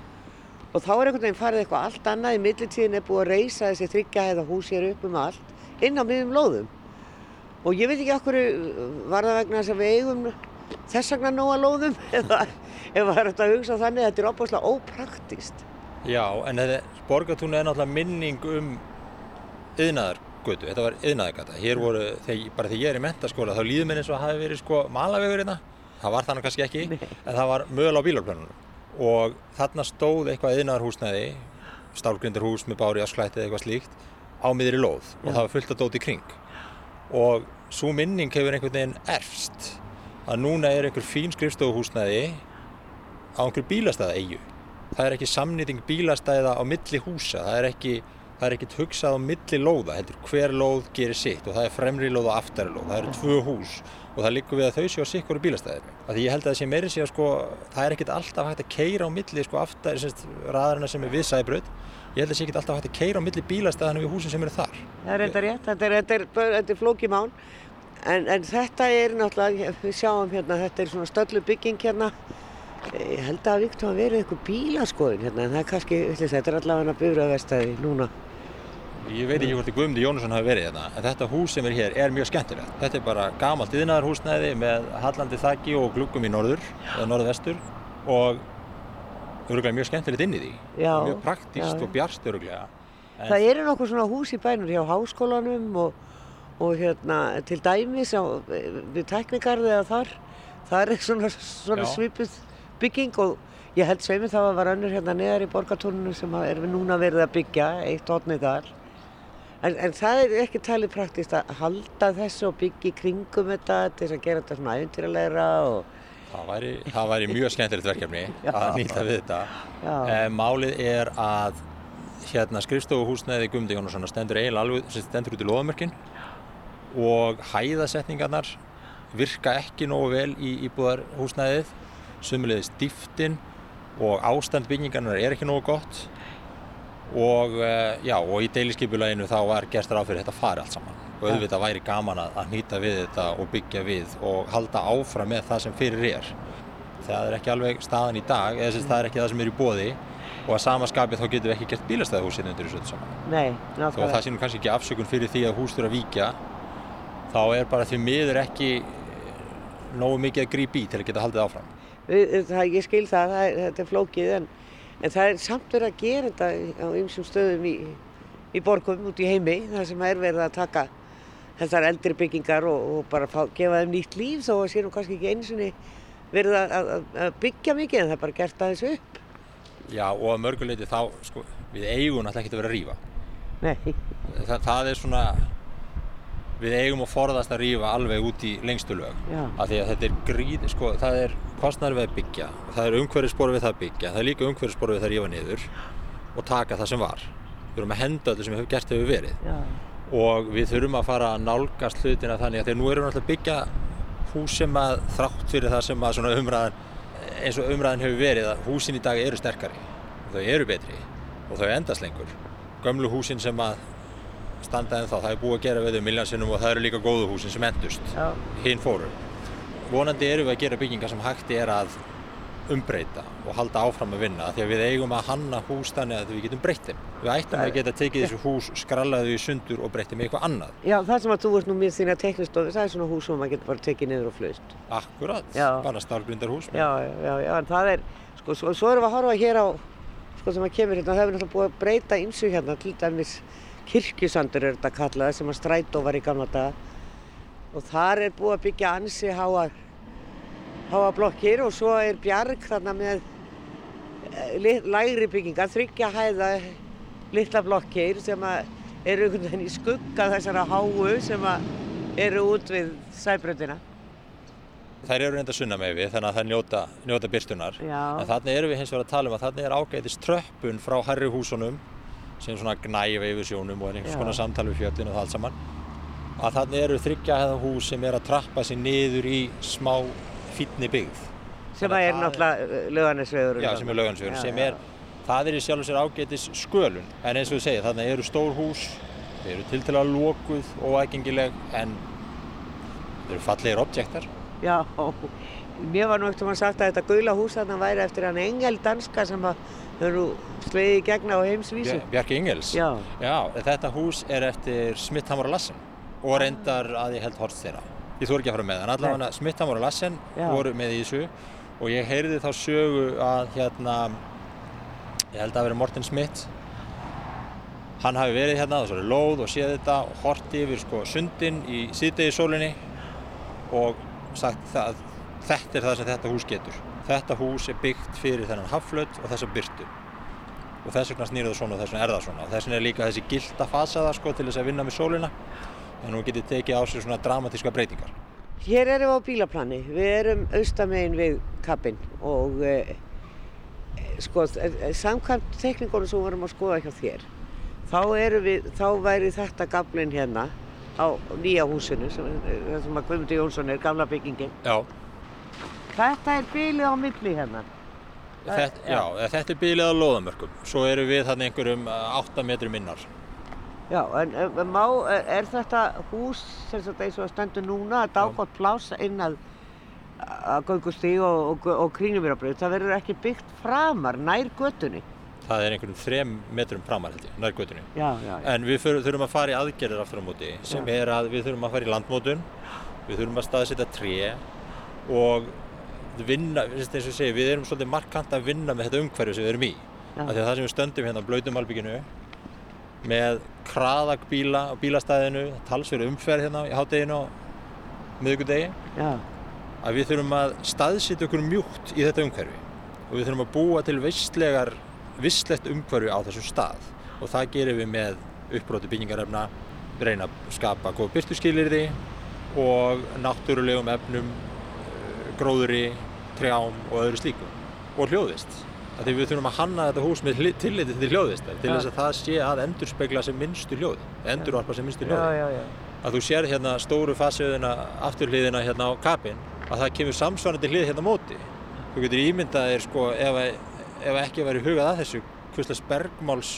og þá er einhvern veginn farið eitthvað allt annað. Í millitíðin er búið að reysa þessi þryggja eða hús hér upp um allt inn á miðum lóðum og ég veit ekki okkur var það vegna þess að við eigum þess vegna nóga lóðum [LAUGHS] eða ef það er hægt að hugsa þannig að þetta er opaslega ópraktist Já, en þetta, borgartúnu er náttúrulega minning um yðnaðargötu, þetta var yðnaðargata. Hér voru, þegar, bara þegar ég er í mentaskóla, þá líður mér eins og að hafi verið sko malavegur hérna. Það var þannig kannski ekki, en það var möl á bílarplönunum. Og þarna stóð eitthvað yðnaðarhúsnæði, stálgrindarhús með bári asklætti eða eitthvað slíkt, á miðri lóð og það var fullt að dóti í kring. Og svo minning hefur einhvern veginn erfst að núna er einhver fín skrifstofuhúsnæði á einhver bílastæða eigu. Það er ekki samnýting bílastæða á milli húsa, það er ekki, það er ekkit hugsað á milli lóða, heldur hver lóð gerir sitt og það er fremri lóð og aftari lóð, það eru tvö hús og það liggur við að þau séu á sikkur bílastæðinu. Því ég held að það sé meiri sé að sko, það er ekkit alltaf hægt að keira á milli sko aftari, semst, raðarina sem er við sæbröð, ég held að það sé ekkit alltaf hægt að keira á milli bílastæðinu við húsin sem eru þar. Það er enda rétt, þetta er, er, þetta er flókimán en, en þetta er náttúrulega, við sjáum hérna, þetta er svona stöllu bygging hérna ég held að það viktu að vera eitthvað bílaskoðin hérna en það er kannski, þetta er allavega bifröðvestæði núna Ég veit ekki hvort þið Guðmundi Jónusson hafi verið hérna, en þetta hús sem er hér er mjög skemmtilegt. Þetta er bara gamalt yðnaðarhúsnæði með hallandi þakki og gluggum í norður, eða norðvestur og öruglega mjög skemmtilegt inn í því. Já, mjög praktíst já, og bjart öruglega. En Það eru nokkuð svona hús í bænum hjá háskólanum og, og hérna til dæmis á, við teknikarði eða þar það er svona, svona Já. svipuð bygging og ég held sveimi það var önnur hérna neðar í borgatúrnum sem að er við núna verið að byggja eitt hotnið þar En, en það er ekki talið praktist að halda þessu og byggja í kringum þetta til þess að gera þetta svona æfintýralegra og... Það væri, það væri mjög skemmtilegt verkefni [LAUGHS] að nýta við þetta. Eh, málið er að hérna skrifstofuhúsnæði Guðmundi Jónassonar stendur eiginlega alveg, stendur út í loðamörkin og hæðasetningarnar virka ekki nógu vel í íbúðarhúsnæðið, sumulegði stiftin og ástand byggingarnar er ekki nógu gott og, eh, já, og í deiliskypuleginu þá var gert ráð fyrir þetta fari allt saman og auðvitað væri gaman að, að nýta við þetta og byggja við og halda áfram með það sem fyrir er. Það er ekki alveg staðan í dag, eða það er ekki það sem er í bóði og að sama skapi þá getum við ekki gert bílastæðahúsið undir þessu öllu saman. Nei, nákvæmlega. það nú kannski ekki afsökun fyrir því að hús þurfa að víkja, þá er bara því miður ekki nógu mikið að grípa í til að geta haldið áfram. Það, ég skil það, það þetta er flókið en, en það er samt verið að gera þetta á ymsum stöðum í, í borgum út í heimi þar sem er verið að taka þessar eldri byggingar og, og bara fá, gefa þeim nýtt líf þó að sé nú kannski ekki einu sinni verið að, að, að byggja mikið en það er bara gert aðeins upp. Já, og að mörguleiti þá, sko, við eigum alltaf ekki að vera að rífa. Nei, Þa, það er svona, við eigum að forðast að rífa alveg út í lengstu lög. Af því að þetta er gríð, sko, það er kostnæður við að byggja, það er umhverfisspor við það að byggja, það er líka umhverfisspor við það að rífa niður og taka það sem var. Við erum að henda öllu sem hefur gert hefur verið. já, og við þurfum að fara að nálgast hlutina þannig að þegar nú erum við alltaf að byggja hús sem að þrátt fyrir það sem að umræðan eins og umræðan hefur verið að húsin í dag eru sterkari og þau eru betri og þau endast lengur gömlu húsin sem að standa en þá, það er búið að gera við þau miljansinnum og það eru líka góðu húsin sem endust hinn fóru. Vonandi erum við að gera byggingar sem hægt er að umbreyta og halda áfram að vinna því að við eigum að hanna hús þannig að við getum breytt þeim. Við ættum að geta tekið þessu hús skrallaðu í sundur og þeim í eitthvað annað. Já, það sem að þú ert nú mér þína teknistofi, það er svona hús sem maður getur bara tekið niður og flust. Akkurat, Já. bara stálgrundarhús Já, já, já, já, en það er, sko, svo, svo erum við að horfa hér á, sko, sem að kemur hérna, það hefur náttúrulega búið að breyta ymsu hérna, til dæmis kirkjusandur er þetta kallað, sem að strætó var í gamla daga og þar er búið að byggja ansi háa, háa blokkir og svo er bjarg þarna með eh, lægri byggingar, þryggja hæða litla blokkir sem að eru einhvern veginn í skugga þessara háu sem að eru út við sæbröndina. Þær eru reynda sunna með við þannig að þær njóta, njóta byrstunar Já. en þannig erum við hins vegar að tala um að þannig er ágætis tröppun frá herri húsunum sem svona gnæfa yfir sjónum og er einhvers konar samtal við fjöllin og það allt saman. Að þannig eru þryggja hefða hús sem er að trappa sér niður í smá fínni byggð. Sem að að er náttúrulega lögarnesvegur Já, sem er laugansvegur, sem er, það er í sjálf og sér ágætis skölun, en eins og við segja, þannig eru stór hús, þau eru tiltalega lokuð og aðgengileg, en þau eru fallegir objektar. Já, mér var nú eftir maður sagt að þetta gula hús þarna væri eftir hann engel danska sem að þau eru sleiði í gegna á heimsvísu. Bjar- Bjarki Ingels. Já. Já, þetta hús er eftir Smitthamar og Lassen og reyndar að ég held horst þeirra. Ég þú ekki að fara með, en allavega Smitthamar og Lassen Já. voru með í þessu og ég heyrði þá sögu að hérna, ég held að veri Morten Smith, hann hafi verið hérna, þessari lóð og séð þetta og horti yfir sko sundin í síðdegi sólinni og sagt það, þetta er það sem þetta hús getur. Þetta hús er byggt fyrir þennan hafflöt og þessa byrtu og þess vegna snýr það svona og þess vegna er það svona þess vegna er líka þessi gilda fasaða sko til þess að vinna með sólina en hún getur tekið á sig svona dramatíska breytingar. Hér erum við á bílaplani, við erum austamegin við kappinn og eh, sko, samkvæmt tekningunum sem við vorum að skoða hjá þér, þá, erum við, þá væri þetta gaflinn hérna á nýja húsinu, sem, sem að Guðmundur Jónsson er, gamla byggingin. Já, Þetta er bílið á milli hérna. Þetta, já. þetta er bílið að loðamörkum. Svo eru við þarna einhverjum 8 metrum innar. Já, en, en má, er, er þetta hús sem sagt eins og stendur núna, þetta Já. ágótt pláss inn að, að göngustíg og, og, og krínumýrabröð, það verður ekki byggt framar, nær götunni. Það er einhverjum 3 metrum framar held ég, nær götunni. Já, já, já. En við fyr, þurfum að fara í aðgerðir aftur á móti sem er að við þurfum að fara í landmótun, við þurfum að staðsetja tré og vinna, eins og ég segi, við erum svolítið markant að vinna með þetta umhverju sem við erum í. Að það sem við stöndum hérna á blöytum albygginu með kraðagbíla á bílastæðinu, talsverðu umferð hérna í hátteginu á miðugudegi, já. að við þurfum að staðsetja okkur mjúkt í þetta umhverfi og við þurfum að búa til visslegar, visslegt umhverfi á þessum stað og það gerum við með uppbróti byggingarefna, reyna að skapa góð byrstuskilirði og náttúrulegum efnum, gróðri, trjám og öðru slíku og hljóðist. Því við þurfum að hanna þetta hús með tilliti til hljóðistar til þess að það sé að endur spekla sem minnstu hljóði, endurvarpa sem minnstu hljóði. Já, já, já. Að þú sér hérna stóru fasöðuna, afturliðina hérna á kapin, að það kemur samsvarandi hlið hérna á móti. Þú getur ímyndað þér sko ef, ef ekki væri hugað að þessu, hvistlega bergmáls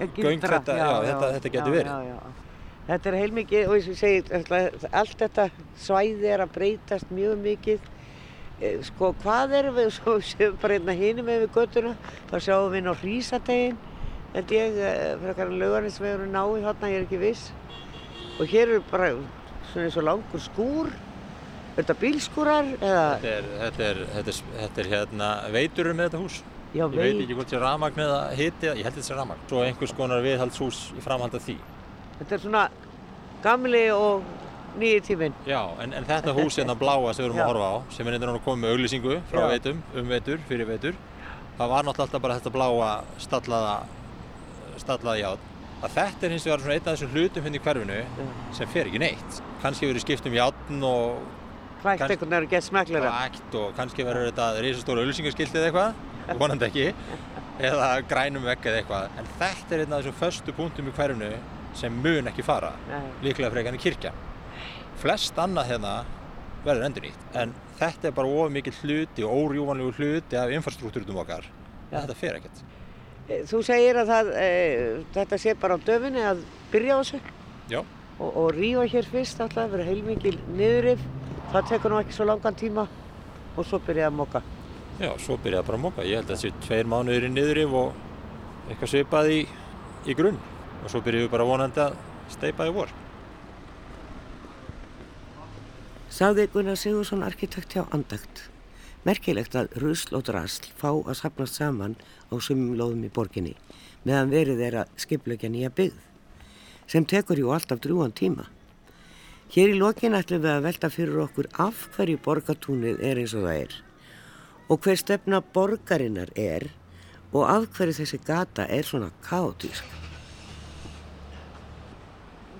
göng þetta, já, þetta, þetta getur verið. Já, já. Þetta er heilmikið og eins og ég segi, allt þetta svæði er að breytast mjög mikið. Eh, Sko hvað erum við, [LAUGHS] svo séum bara hérna hinum með við göttuna, þá sjáum við inn á Hrísategin, held ég, eh, frekar laugarnir sem við erum náið hérna, ég er ekki viss. Og hér eru bara svona eins og langur skúr, er þetta bílskúrar eða? Þetta er, þetta er, þetta er, þetta er hérna veiturum með þetta hús. Já, Ég veit ekki hvort það er ramagn eða hiti, ég held þetta sé ramagn. Svo einhvers konar viðhaldshús í framhald af því. Þetta er svona gamli og nýji tíminn. Já, en, en þetta hús hérna bláa sem við erum Já. að horfa á, sem er einhvern að koma með auglýsingu frá Já. veitum, um veitur, fyrir veitur, það var náttúrulega alltaf bara þetta bláa stallaða, stallaða járn. Að þetta er hins vegar svona einn af þessum hlutum hérna í hverfinu sem fer ekki neitt. Kannski verið skipt um járn og Kannski- einhvern veginn að geta smeklera. klækt og kannski verður þetta risastóra auglýsingaskilti eða eitthvað, [LAUGHS] vonandi ekki, eða grænum vegg eða eitthvað. En þetta er einn af þessum föstu punktum í hverfinu sem mun ekki fara, líklega frekar en kirkja. Flest annað hérna verður endur nýtt, en þetta er bara of mikið hluti og órjúvanlegu hluti af infrastruktúrutum okkar. Já. Þetta fer ekkert. Eh, Þú segir að það, e, þetta sé bara á döfinni að byrja á þessu Já, og, og rífa hér fyrst alltaf, vera heilmikið niðurif. Það tekur nú ekki svo langan tíma og svo byrja að moka. já, svo byrjaði bara að móka. Ég held að þessi tveir mánuðir í niðurif og eitthvað svipað í, í grunn. Og svo byrjuðum við bara vonandi að steipa í vor. Sagði Gunnar Sigursson arkitekt hjá Andakt. Merkilegt að rusl og drasl fá að sapnast saman á sumum lóðum í borginni meðan verið er að skipleggja nýja byggð sem tekur jú alltaf drúan tíma. Hér í lokin ætlum við að velta fyrir okkur af hverju borgatúnið er eins og það er og hver stefna borgarinnar er og af hverju þessi gata er svona kaotísk.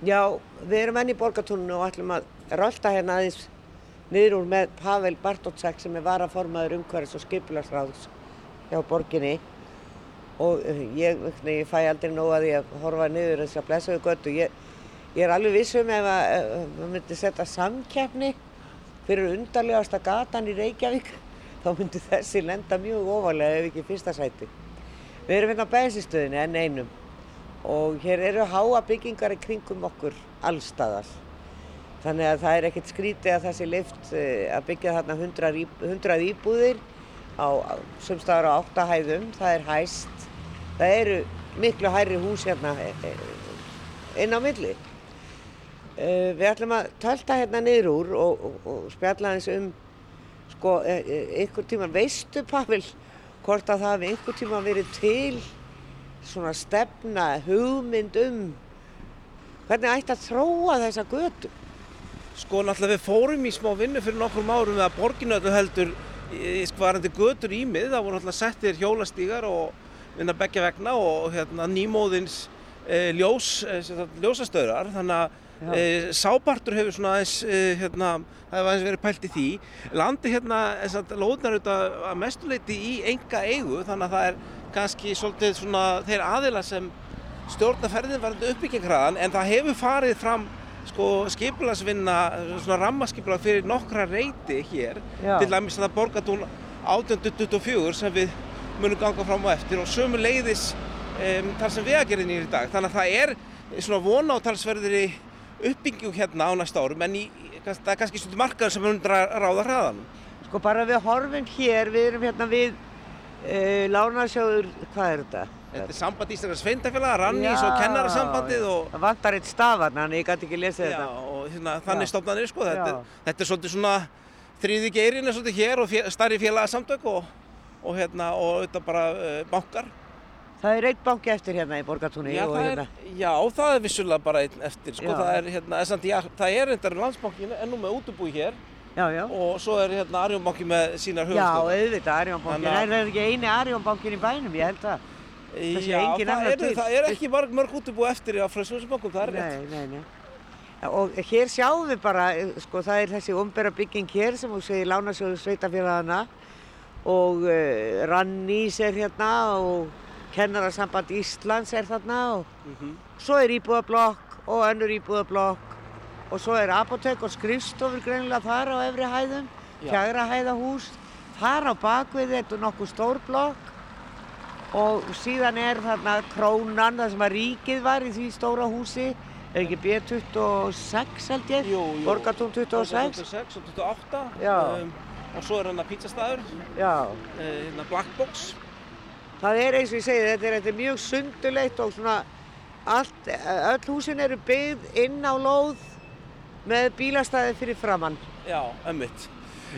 Já, við erum enn í borgatúninu og ætlum að rölda hérna aðeins niður úr með Pavel Bartótsek sem er varaformaður umhverfis og skipularsráðs hjá borginni og eh, ég, nei, ég fæ aldrei nóg að að horfa niður þess að blessaðu göttu. Ég, ég er alveg vissum ef að ef við myndi setja samkeppni fyrir undarlegasta gatan í Reykjavík [LAUGHS] þá myndi þessi lenda mjög ofalega ef ekki fyrsta sæti. Við erum hérna á bensinstöðinni enn einum og hér eru háa byggingar í kringum okkur allstaðar. Þannig að það er ekkert skrítið að þessi lift eh, að byggja þarna 100, íb 100 íbúðir á sumstaðar á 8 hæðum, það er hæst. Það eru miklu hærri hús hérna eh, eh, inn á milli. Eh, Við ætlum að tölta hérna niður úr og, og, og spjalla eins um sko, eh, einhver tíma, veistu Pavel, hvort að það hafi einhver tíma verið til svona stefna, hugmynd um hvernig ætti að þróa þessa götu? Sko náttúrulega við fórum í smá vinnu fyrir nokkrum árum með að borginu öllu heldur skvarandi götur ímið. Það voru náttúrulega settir hjólastígar og vinna beggja vegna og hérna, nýmóðins e, ljós, e, ljósastöðrar. Þannig að e, sápartur hefur svona aðeins, e, hérna, það hefur aðeins verið pælt í því. Landi hérna, sagt, lóðnar auðvitað að mestuleiti í enga eigu þannig að það er kannski svolítið svona þeir aðila sem stjórna ferðin varandi uppbyggingraðan en það hefur farið fram sko skipulagsvinna, svona rammaskipulag fyrir nokkra reyti hér Já. til dæmis að borgatún 1824 sem við munum ganga fram á eftir og sömu leiðis um, þar sem vegagerðin er í dag þannig að það er svona vona á talsverðri uppbyggjum hérna á næsta árum en í, það er kannski svona markaður sem mun dra- ráða hraðanum Sko bara við horfum hér, við erum hérna við uh, Lánasjóður, hvað er þetta? Þetta er samband íslenskar sveintafélaga, rannís og kennarasambandið og Það vantar eitt stafan, þannig ég gæti ekki lesið Já, þetta. og hérna, þannig Já. stofnanir sko, þetta, Já. þetta er svolítið svona þriði geirin er svolítið hér og fjö, starri félagsamtök og, og hérna og þetta bara uh, bankar. Það er eitt banki eftir hérna í Borgatúni Já, og hérna. er, já, það er vissulega bara einn eftir sko, Já. það er hérna, já, það er reyndar landsbankin ennú með útubúi hér Já, já. og svo er hérna Arjónbanki með sínar Já, höfustöðar. auðvitað, Arjónbankin. Að- Það er ekki eini Arjónbankin í bænum, ég held það. Já, það til. það er ekki mörg, mörg útibú eftir á Frössundsbankum, það er rétt. Nei, nei, nei. Og hér sjáum við bara, eh, sko, það er þessi umbera bygging hér sem þú segir Lánasjóðu Sveitafélagana og uh, Rannís er hérna og Kennarasamband Íslands er þarna og Mhm. svo er íbúðablokk og önnur íbúðablokk og svo er apotek og skrifstofur greinilega þar á efri hæðum, fjagra hæðahús, þar á bakvið er þetta nokkuð stór blokk og síðan er þarna krónan, það sem að ríkið var í því stóra húsi, er ekki B26 held ég. Borgartún 26, 26 og 28. Já. Um, og svo er hérna pizzastæður, já. uh, hérna Blackbox. Það er eins og ég segi, þetta er, þetta er mjög sundulegt og svona allt, öll húsin eru byggð inn á lóð með bílastæði fyrir framann. Já, ömmitt.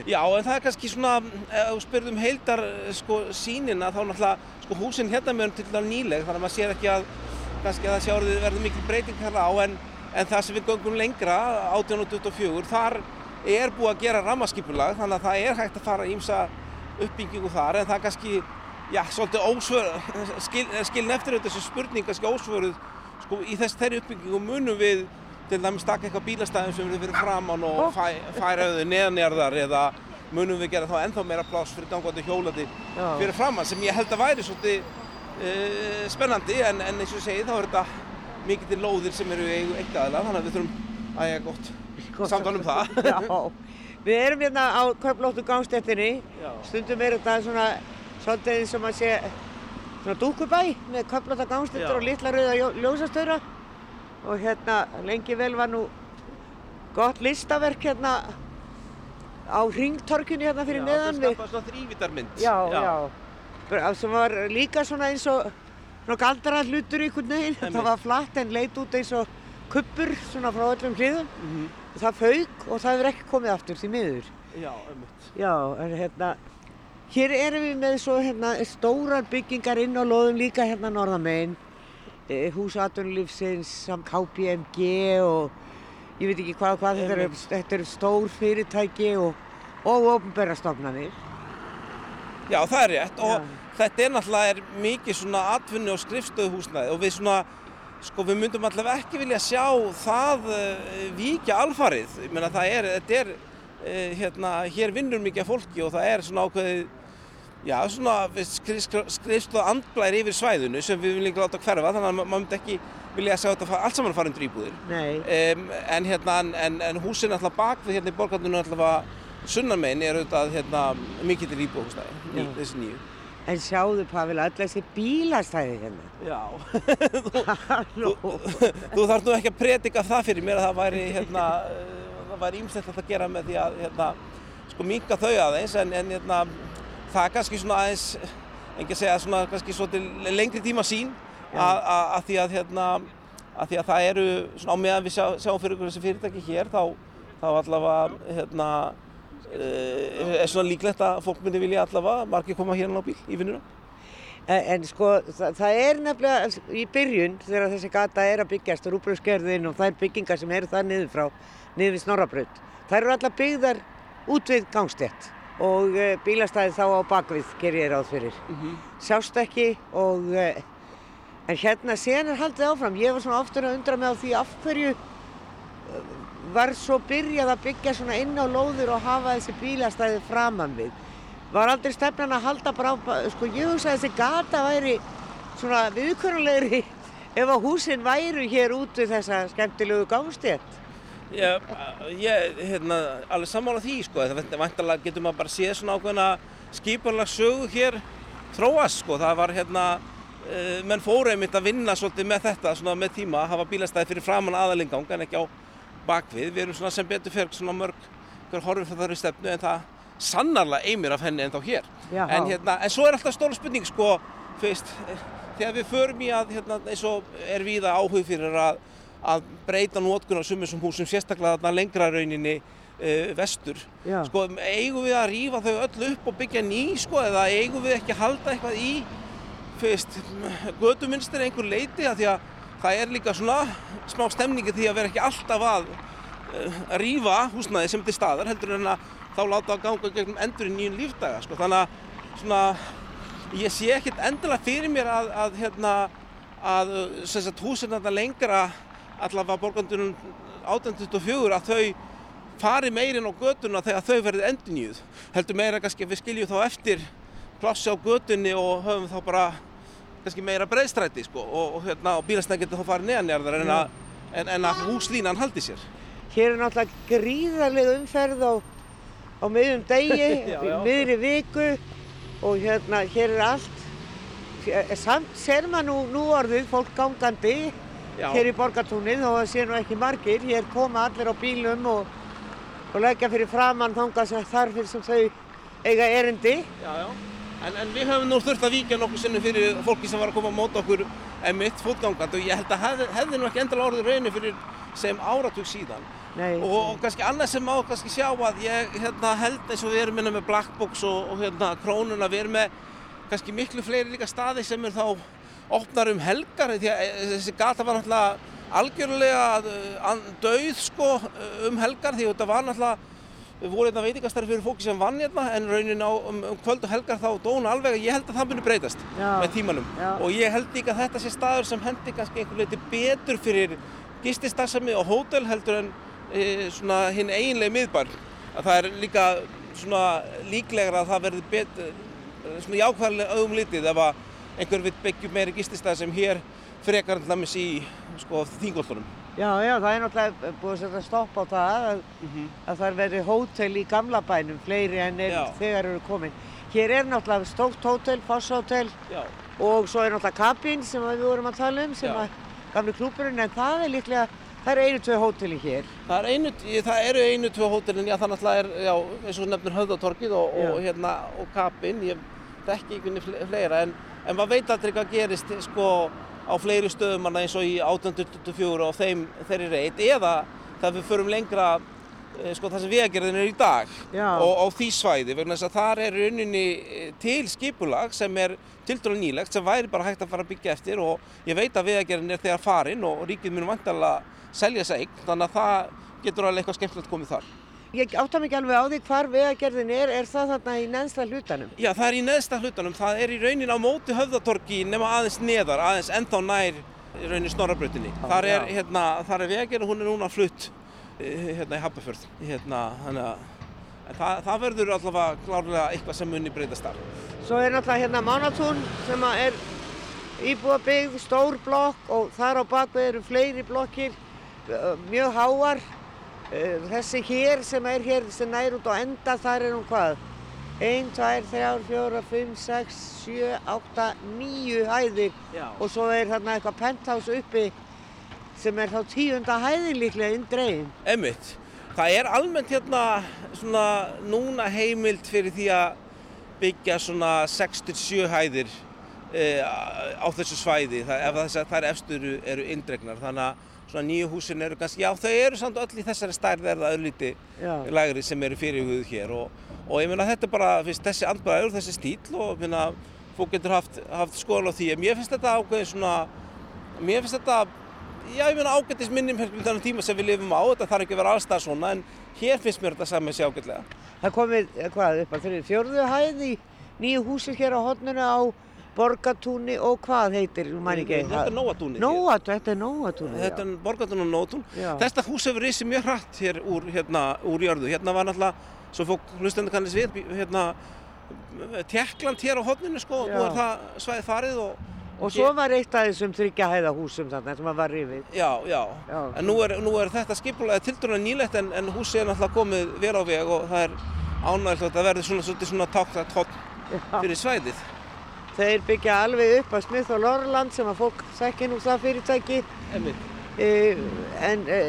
Já, en það er kannski svona, ef þú spyrðum heildar sko, sínina, þá náttúrulega, sko, húsin hérna með til dæmis nýleg, þannig að maður sér ekki að, kannski að það sé orðið verður mikil breyting þarna á, en, en það sem við göngum lengra, 1824, þar er búið að gera rammaskipulag, þannig að það er hægt að fara ímsa uppbyggingu þar, en það er kannski, já, svolítið ósvör, skil, skilin eftir þessu spurning, kannski ósvöruð, sko, í þess þeirri uppbyggingu munum við til dæmis taka eitthvað bílastæðum sem við fyrir framann og fæ, færa auðvitað neðanjarðar eða munum við gera þá ennþá meira pláss fyrir gangandi hjólandi Já. fyrir framann sem ég held að væri svolítið uh, spennandi en, en eins og ég segi þá er þetta mikið til lóðir sem eru eitt aðila þannig að við þurfum að ég gott samtal um það. Já, við erum hérna á köflóttu gangstéttinni, stundum er þetta svona svolítið eins og maður sé svona dúkubæ með köflótta gangstéttur og litla rauða ljó- ljósastöðra og hérna lengi vel var nú gott listaverk hérna á ringtorkinu hérna fyrir neðan við. við. skapa svona þrývítarmynd. Já, já. Bara Sem var líka svona eins og svona galdra hlutur einhvern veginn. Það var flatt en leit út eins og kuppur svona frá öllum hliðum. Mhm. Það fauk og það hefur ekki komið aftur því miður. Já, ömmit. Já, en hérna, hér erum við með svo hérna stórar byggingar inn á loðum líka hérna norðamegin. Eh, Hús atvinnulífsins, samt KPMG og ég veit ekki hvað og hvað, þetta eru, þetta eru stór fyrirtæki og, og ofnbæra stofnanir. Já, það er rétt og Já. þetta er náttúrulega er mikið svona atvinni og skrifstöðuhúsnæði og við svona, sko við myndum allavega ekki vilja sjá það uh, víkja alfarið. Ég meina það er, þetta er, uh, hérna, hér vinnur mikið fólki og það er svona ákveðið, já svona skrifstöðu andblær yfir svæðinu sem við viljum ekki láta hverfa þannig að ma- maður myndi ekki vilja sjá þetta fa- allt saman fara undir íbúðir. Nei. Um, en, hérna, en, en, húsin alltaf bakvið hérna í borgarninu alltaf sunnarmegin er auðvitað hérna, mikið til íbúðhúsnæði, ný, þessi nýju. En sjáðu Pavel, öll þessi bílastæði hérna. Já, [LAUGHS] Halló. þú þarf nú ekki að predika það fyrir mér að það væri, hérna, uh, það væri ímslegt að gera með því að hérna, sko minka þau aðeins en, en hérna, það er kannski svona aðeins, engi að segja svona kannski svo til lengri tíma sín að, því að hérna, að því að það eru svona á meðan við sjá, sjáum fyrir þessi fyrirtæki hér þá, þá allavega hérna, uh, er svona líklegt að fólk myndi vilja allavega margir koma hérna á bíl í vinnuna. En, en sko, það, það er nefnilega í byrjun þegar þessi gata er að byggjast, rúbröðskerðin og þær byggingar sem eru það niður frá, niður við Snorrabraut, þær eru allar byggðar út við gangstétt og uh, bílastæði þá á bakvið, ger ég ráð fyrir. Sjást ekki og, uh, en hérna síðan er haldið áfram. Ég var svona oftur að undra mig á því af hverju uh, var svo byrjað að byggja svona inn á lóður og hafa þessi bílastæði framan við. Var aldrei stefnan að halda bara á, sko ég hugsa að þessi gata væri svona viðkvörulegri [LAUGHS] ef að húsin væru hér út við þessa skemmtilegu gangstétt. Já, ég, hérna, alveg sammála því, sko, það vantarlega getur maður bara séð svona ákveðna skiparlag sögu hér þróast, sko, það var hérna, uh, menn fóru einmitt að vinna svolítið með þetta, svona með tíma, hafa bílastæði fyrir framann aðalingang en ekki á bakvið, við erum svona sem betur fyrir svona mörg, hver horfið fyrir þar í stefnu en það sannarlega eimir af henni en þá hér. Jaha. En hérna, en svo er alltaf stóra spurning, sko, fyrst, þegar við förum í að, hérna, eins og er víða áhug fyrir að að breyta nótkun á sumum sem húsum sérstaklega þarna lengra rauninni uh, vestur. Já. Sko, eigum við að rífa þau öll upp og byggja ný, sko, eða eigum við ekki að halda eitthvað í, fyrst, göduminstir einhver leiti, að því að það er líka svona smá stemningi því að vera ekki alltaf að uh, rífa húsnæði sem er til staðar, heldur en að þá láta að ganga gegnum endur í nýjum lífdaga, sko, þannig að svona, ég sé ekkert endilega fyrir mér að, að hérna, að sem sagt húsin þarna lengra allavega borgandunum 1824 að þau fari meirinn á göduna þegar þau verði endurnýjuð. Heldur meira kannski að við skiljum þá eftir plássi á gödunni og höfum þá bara kannski meira breyðstræti sko og, og, hérna, og bílastæðin getur þá farið neðanjarðar en, en, en að húslínan haldi sér. Hér er náttúrulega gríðarlega umferð á, á miðjum degi, [LAUGHS] miðri viku og hérna hér er allt. Samt ser maður nú, nú orðið fólk gangandi Já. hér í borgartúnið þó það sé nú ekki margir. Hér koma allir á bílum og, og leggja fyrir framann þangað sem þar fyrir sem þau eiga erindi. Já, já. En, en við höfum nú þurft að víkja nokkur sinnum fyrir fólki sem var að koma að móta okkur emitt fótgangandi og ég held að hefði, hefði nú ekki endilega orðið rauninu fyrir sem áratug síðan. Nei, Og, og kannski annað sem má kannski sjá að ég hérna, held eins og við erum hérna með Blackbox og, og hérna krónuna, við erum með kannski miklu fleiri líka staði sem er þá opnar um helgar því að eh, þessi gata var náttúrulega algjörlega an- dauð sko uh, um helgar því að þetta var náttúrulega við vorum hérna veitingastæri fyrir fólki sem vann hérna en raunin á um, um kvöld og helgar þá dóna alveg ég held að það muni breytast Já. með tímanum Já. og ég held líka að þetta sé staður sem hendi kannski einhver leiti betur fyrir gististarfsemi og hótel heldur en e, svona hinn eiginlega miðbar að það er líka svona líklegra að það verði betur svona jákvæðarlega augum litið ef að einhver vil byggja upp meiri gististar sem hér frekar til dæmis í sko þingoltunum Já, já, það er náttúrulega búið að setja stopp á það að, að það verði hótel í gamla bænum, fleiri en er, Já. þegar eru komin. Hér er náttúrulega stórt hótel, fosshótel og svo er náttúrulega kabín sem við vorum að tala um, sem Já. að gamli klúburinn, en það er líklega, það eru einu, tvei hóteli hér. það, er einu, það eru einu, tvö hótelin, já það náttúrulega er, já, eins og nefnir höfðatorkið og, og, hérna, og kapinn, ég þekki ekki fle- fleira, en, en maður veit aldrei hvað gerist, sko, á fleiri stöðum eins og í 1824 og þeim þeirri reit, eða þegar við förum lengra, eh, sko, það sem vegagerðin er í dag og á því svæði, vegna þess að þar er rauninni eh, til skipulag sem er tildur nýlegt, sem væri bara hægt að fara að byggja eftir og ég veit að vegagerðin er þegar farin og ríkið mun vantarlega selja eign, þannig að það getur alveg eitthvað skemmtilegt komið þar. Ég átta mig ekki alveg á því hvar vegagerðin er, er það þarna í neðsta hlutanum? Já, það er í neðsta hlutanum, það er í raunin á móti höfðatorki nema aðeins neðar, aðeins ennþá nær raunin snorrabrautinni. Þar er, hérna, þar er vegagerðin, hún er núna flutt eh, hérna í Hafnarfjörð, hérna, það, það verður allavega klárlega eitthvað sem muni breytast þar. Svo er náttúrulega hérna Mánatún sem er íbúabyggð, stór blokk og þar á bakvið eru fleiri blokkir, eh, mjög háar. Eh, Þessi hér sem er hér sem nær út á enda, þar er hún hvað? 1, 2, 3, 4, 5, 6, 7, 8, 9 hæðir Já. og svo er þarna eitthvað penthouse uppi sem er þá tíunda hæðin líklega indregin. Emmitt, það er almennt hérna svona núna heimild fyrir því að byggja svona 6-7 hæðir e, á þessu svæði það, ef þess að þær efstur eru, eru indregnar þannig að svona nýju húsin eru kannski, já þau eru samt öll í þessari stærð er það öllíti Já. lægri sem eru fyrirhuguð hér og, og ég meina þetta er bara, finnst þessi andbæður, þessi stíl og minna, fólk getur haft, haft skoðan á því. En mér finnst þetta ákveðin svona mér finnst þetta já ég meina ágættis minnum þannig tíma sem við lifum á. Þetta þarf ekki að vera allstað svona en hér finnst mér þetta saman sér ágætlega. Það komið, eh, hvað, upp á þrjum fjórðu hæð í nýju húsi hér á hotninu á Borgatúni og hvað heitir, mæn ekki? þetta er Nóatúnið hér. Nóatún, þetta er Nóatúni, Þetta er Borgatún og Nótún. Já. Þetta hús hefur risið mjög hratt hér úr, hérna, úr jörðu. Hérna var náttúrulega, svo fólk hlustandi kannast við, hérna, Tjekkland hér á hodninu sko, og Já. nú er það svæðið farið og, Og svo var eitt af þessum þryggja hæða húsum þarna sem var rifið. já, já. Já. En nú er, nú er þetta skipulega tildur nýlegt en, en húsið er náttúrulega komið vel á veg og það er ánægilegt að það verði svona, svona, svona hodn Já. fyrir svæðið. Þeir byggja alveg upp að Smith og Lorland sem að fólk sækja nú það fyrirtæki. E, en e,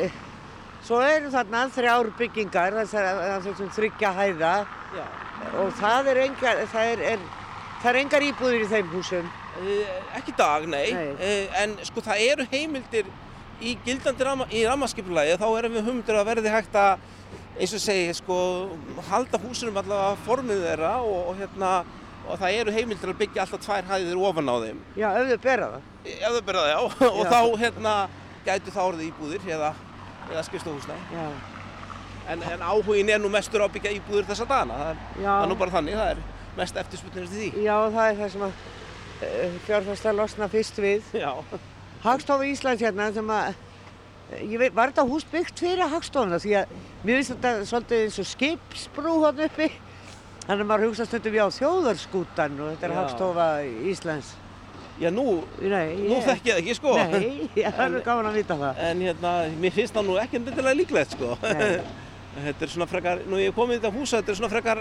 svo eru þarna þrjár byggingar þessum þryggja hæða Já. og það er engar, það er, er, það er engar íbúðir í þeim húsum. Eh, Ekki dag, nei, Nei. En sko það eru heimildir í gildandi ramma, í rammaskipulagi þá erum við humdur að verði hægt að eins og segi, sko, halda húsunum allavega formið þeirra og, og hérna og það eru heimildir að byggja alltaf tvær hæðir ofan á þeim Já, ef þau bera það. ef þau byrja það, já, [LAUGHS] og Já. þá hérna gætu það orðið íbúðir eða, eða skrifstofuhúsnæði Já. en, en áhugin er nú mestur á að byggja íbúðir þessa dagana það er, það er nú bara þannig, það er mest eftirspurnir eftir því. Já, það er það sem að uh, fjárfæstar losna fyrst við. [LAUGHS] Já. Hagstofa Íslands hérna sem að, eh, ég veit, var þetta hús byggt fyrir hagstofuna því að mér finnst þetta svolítið eins og skipsbrú uppi. Þannig að maður hugsa stundum já þjóðarskútan og þetta er hagstofa Íslands. Já, nú, Nei, nú þekk ég það ekki, sko. Nei, [LAUGHS] það er gaman að vita það. En hérna, mér finnst það nú ekki endilega líklegt, sko. Nei. [LAUGHS] þetta er svona frekar, nú ég komið í þetta húsa, þetta er svona frekar,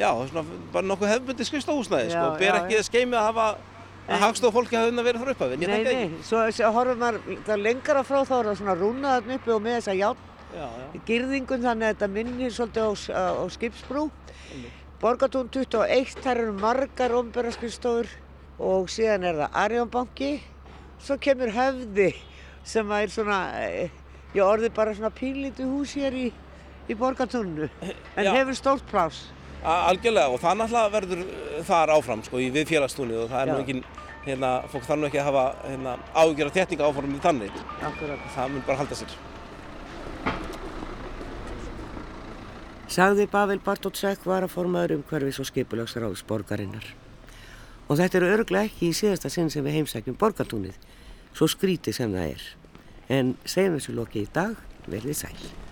já, svona bara nokkuð hefbundi skrifstahúsnaði, sko. Já, Ber já, ekki að skeimi að hafa, Nei. að hagstof fólki hafa unna verið frá upphafinn. Ég Nei, þekki það nei, ekki. svo, horfum maður það lengra frá þá er það svona rúnaðan uppi og með þessa já. Girðingun þannig að þetta minnir svolítið á, á, skipsbrú. Borgatún 21, þar eru margar omberaskriðstofur og síðan er það Arjónbanki. Svo kemur höfði sem að er svona, eh, ég orði bara svona pínlítið hús hér í, í Borgatúnnu. En Já. hefur stórt plás. Algjörlega og það náttúrulega verður uh, þar áfram sko í við félagstúnið og það er nú Já. ekki, hérna, fólk þarf nú ekki að hafa hérna, ágjör af þéttinga áformið þannig. Akkurat. Það mun bara halda sér. Sagði Pavel Bartótsek var að formaður um hverfis og skipulagsráðs borgarinnar. Og þetta eru örglega ekki í síðasta sinn sem við heimsækjum borgatúnið, svo skrítið sem það er. En segjum þessu lokið í dag, verðið sæl.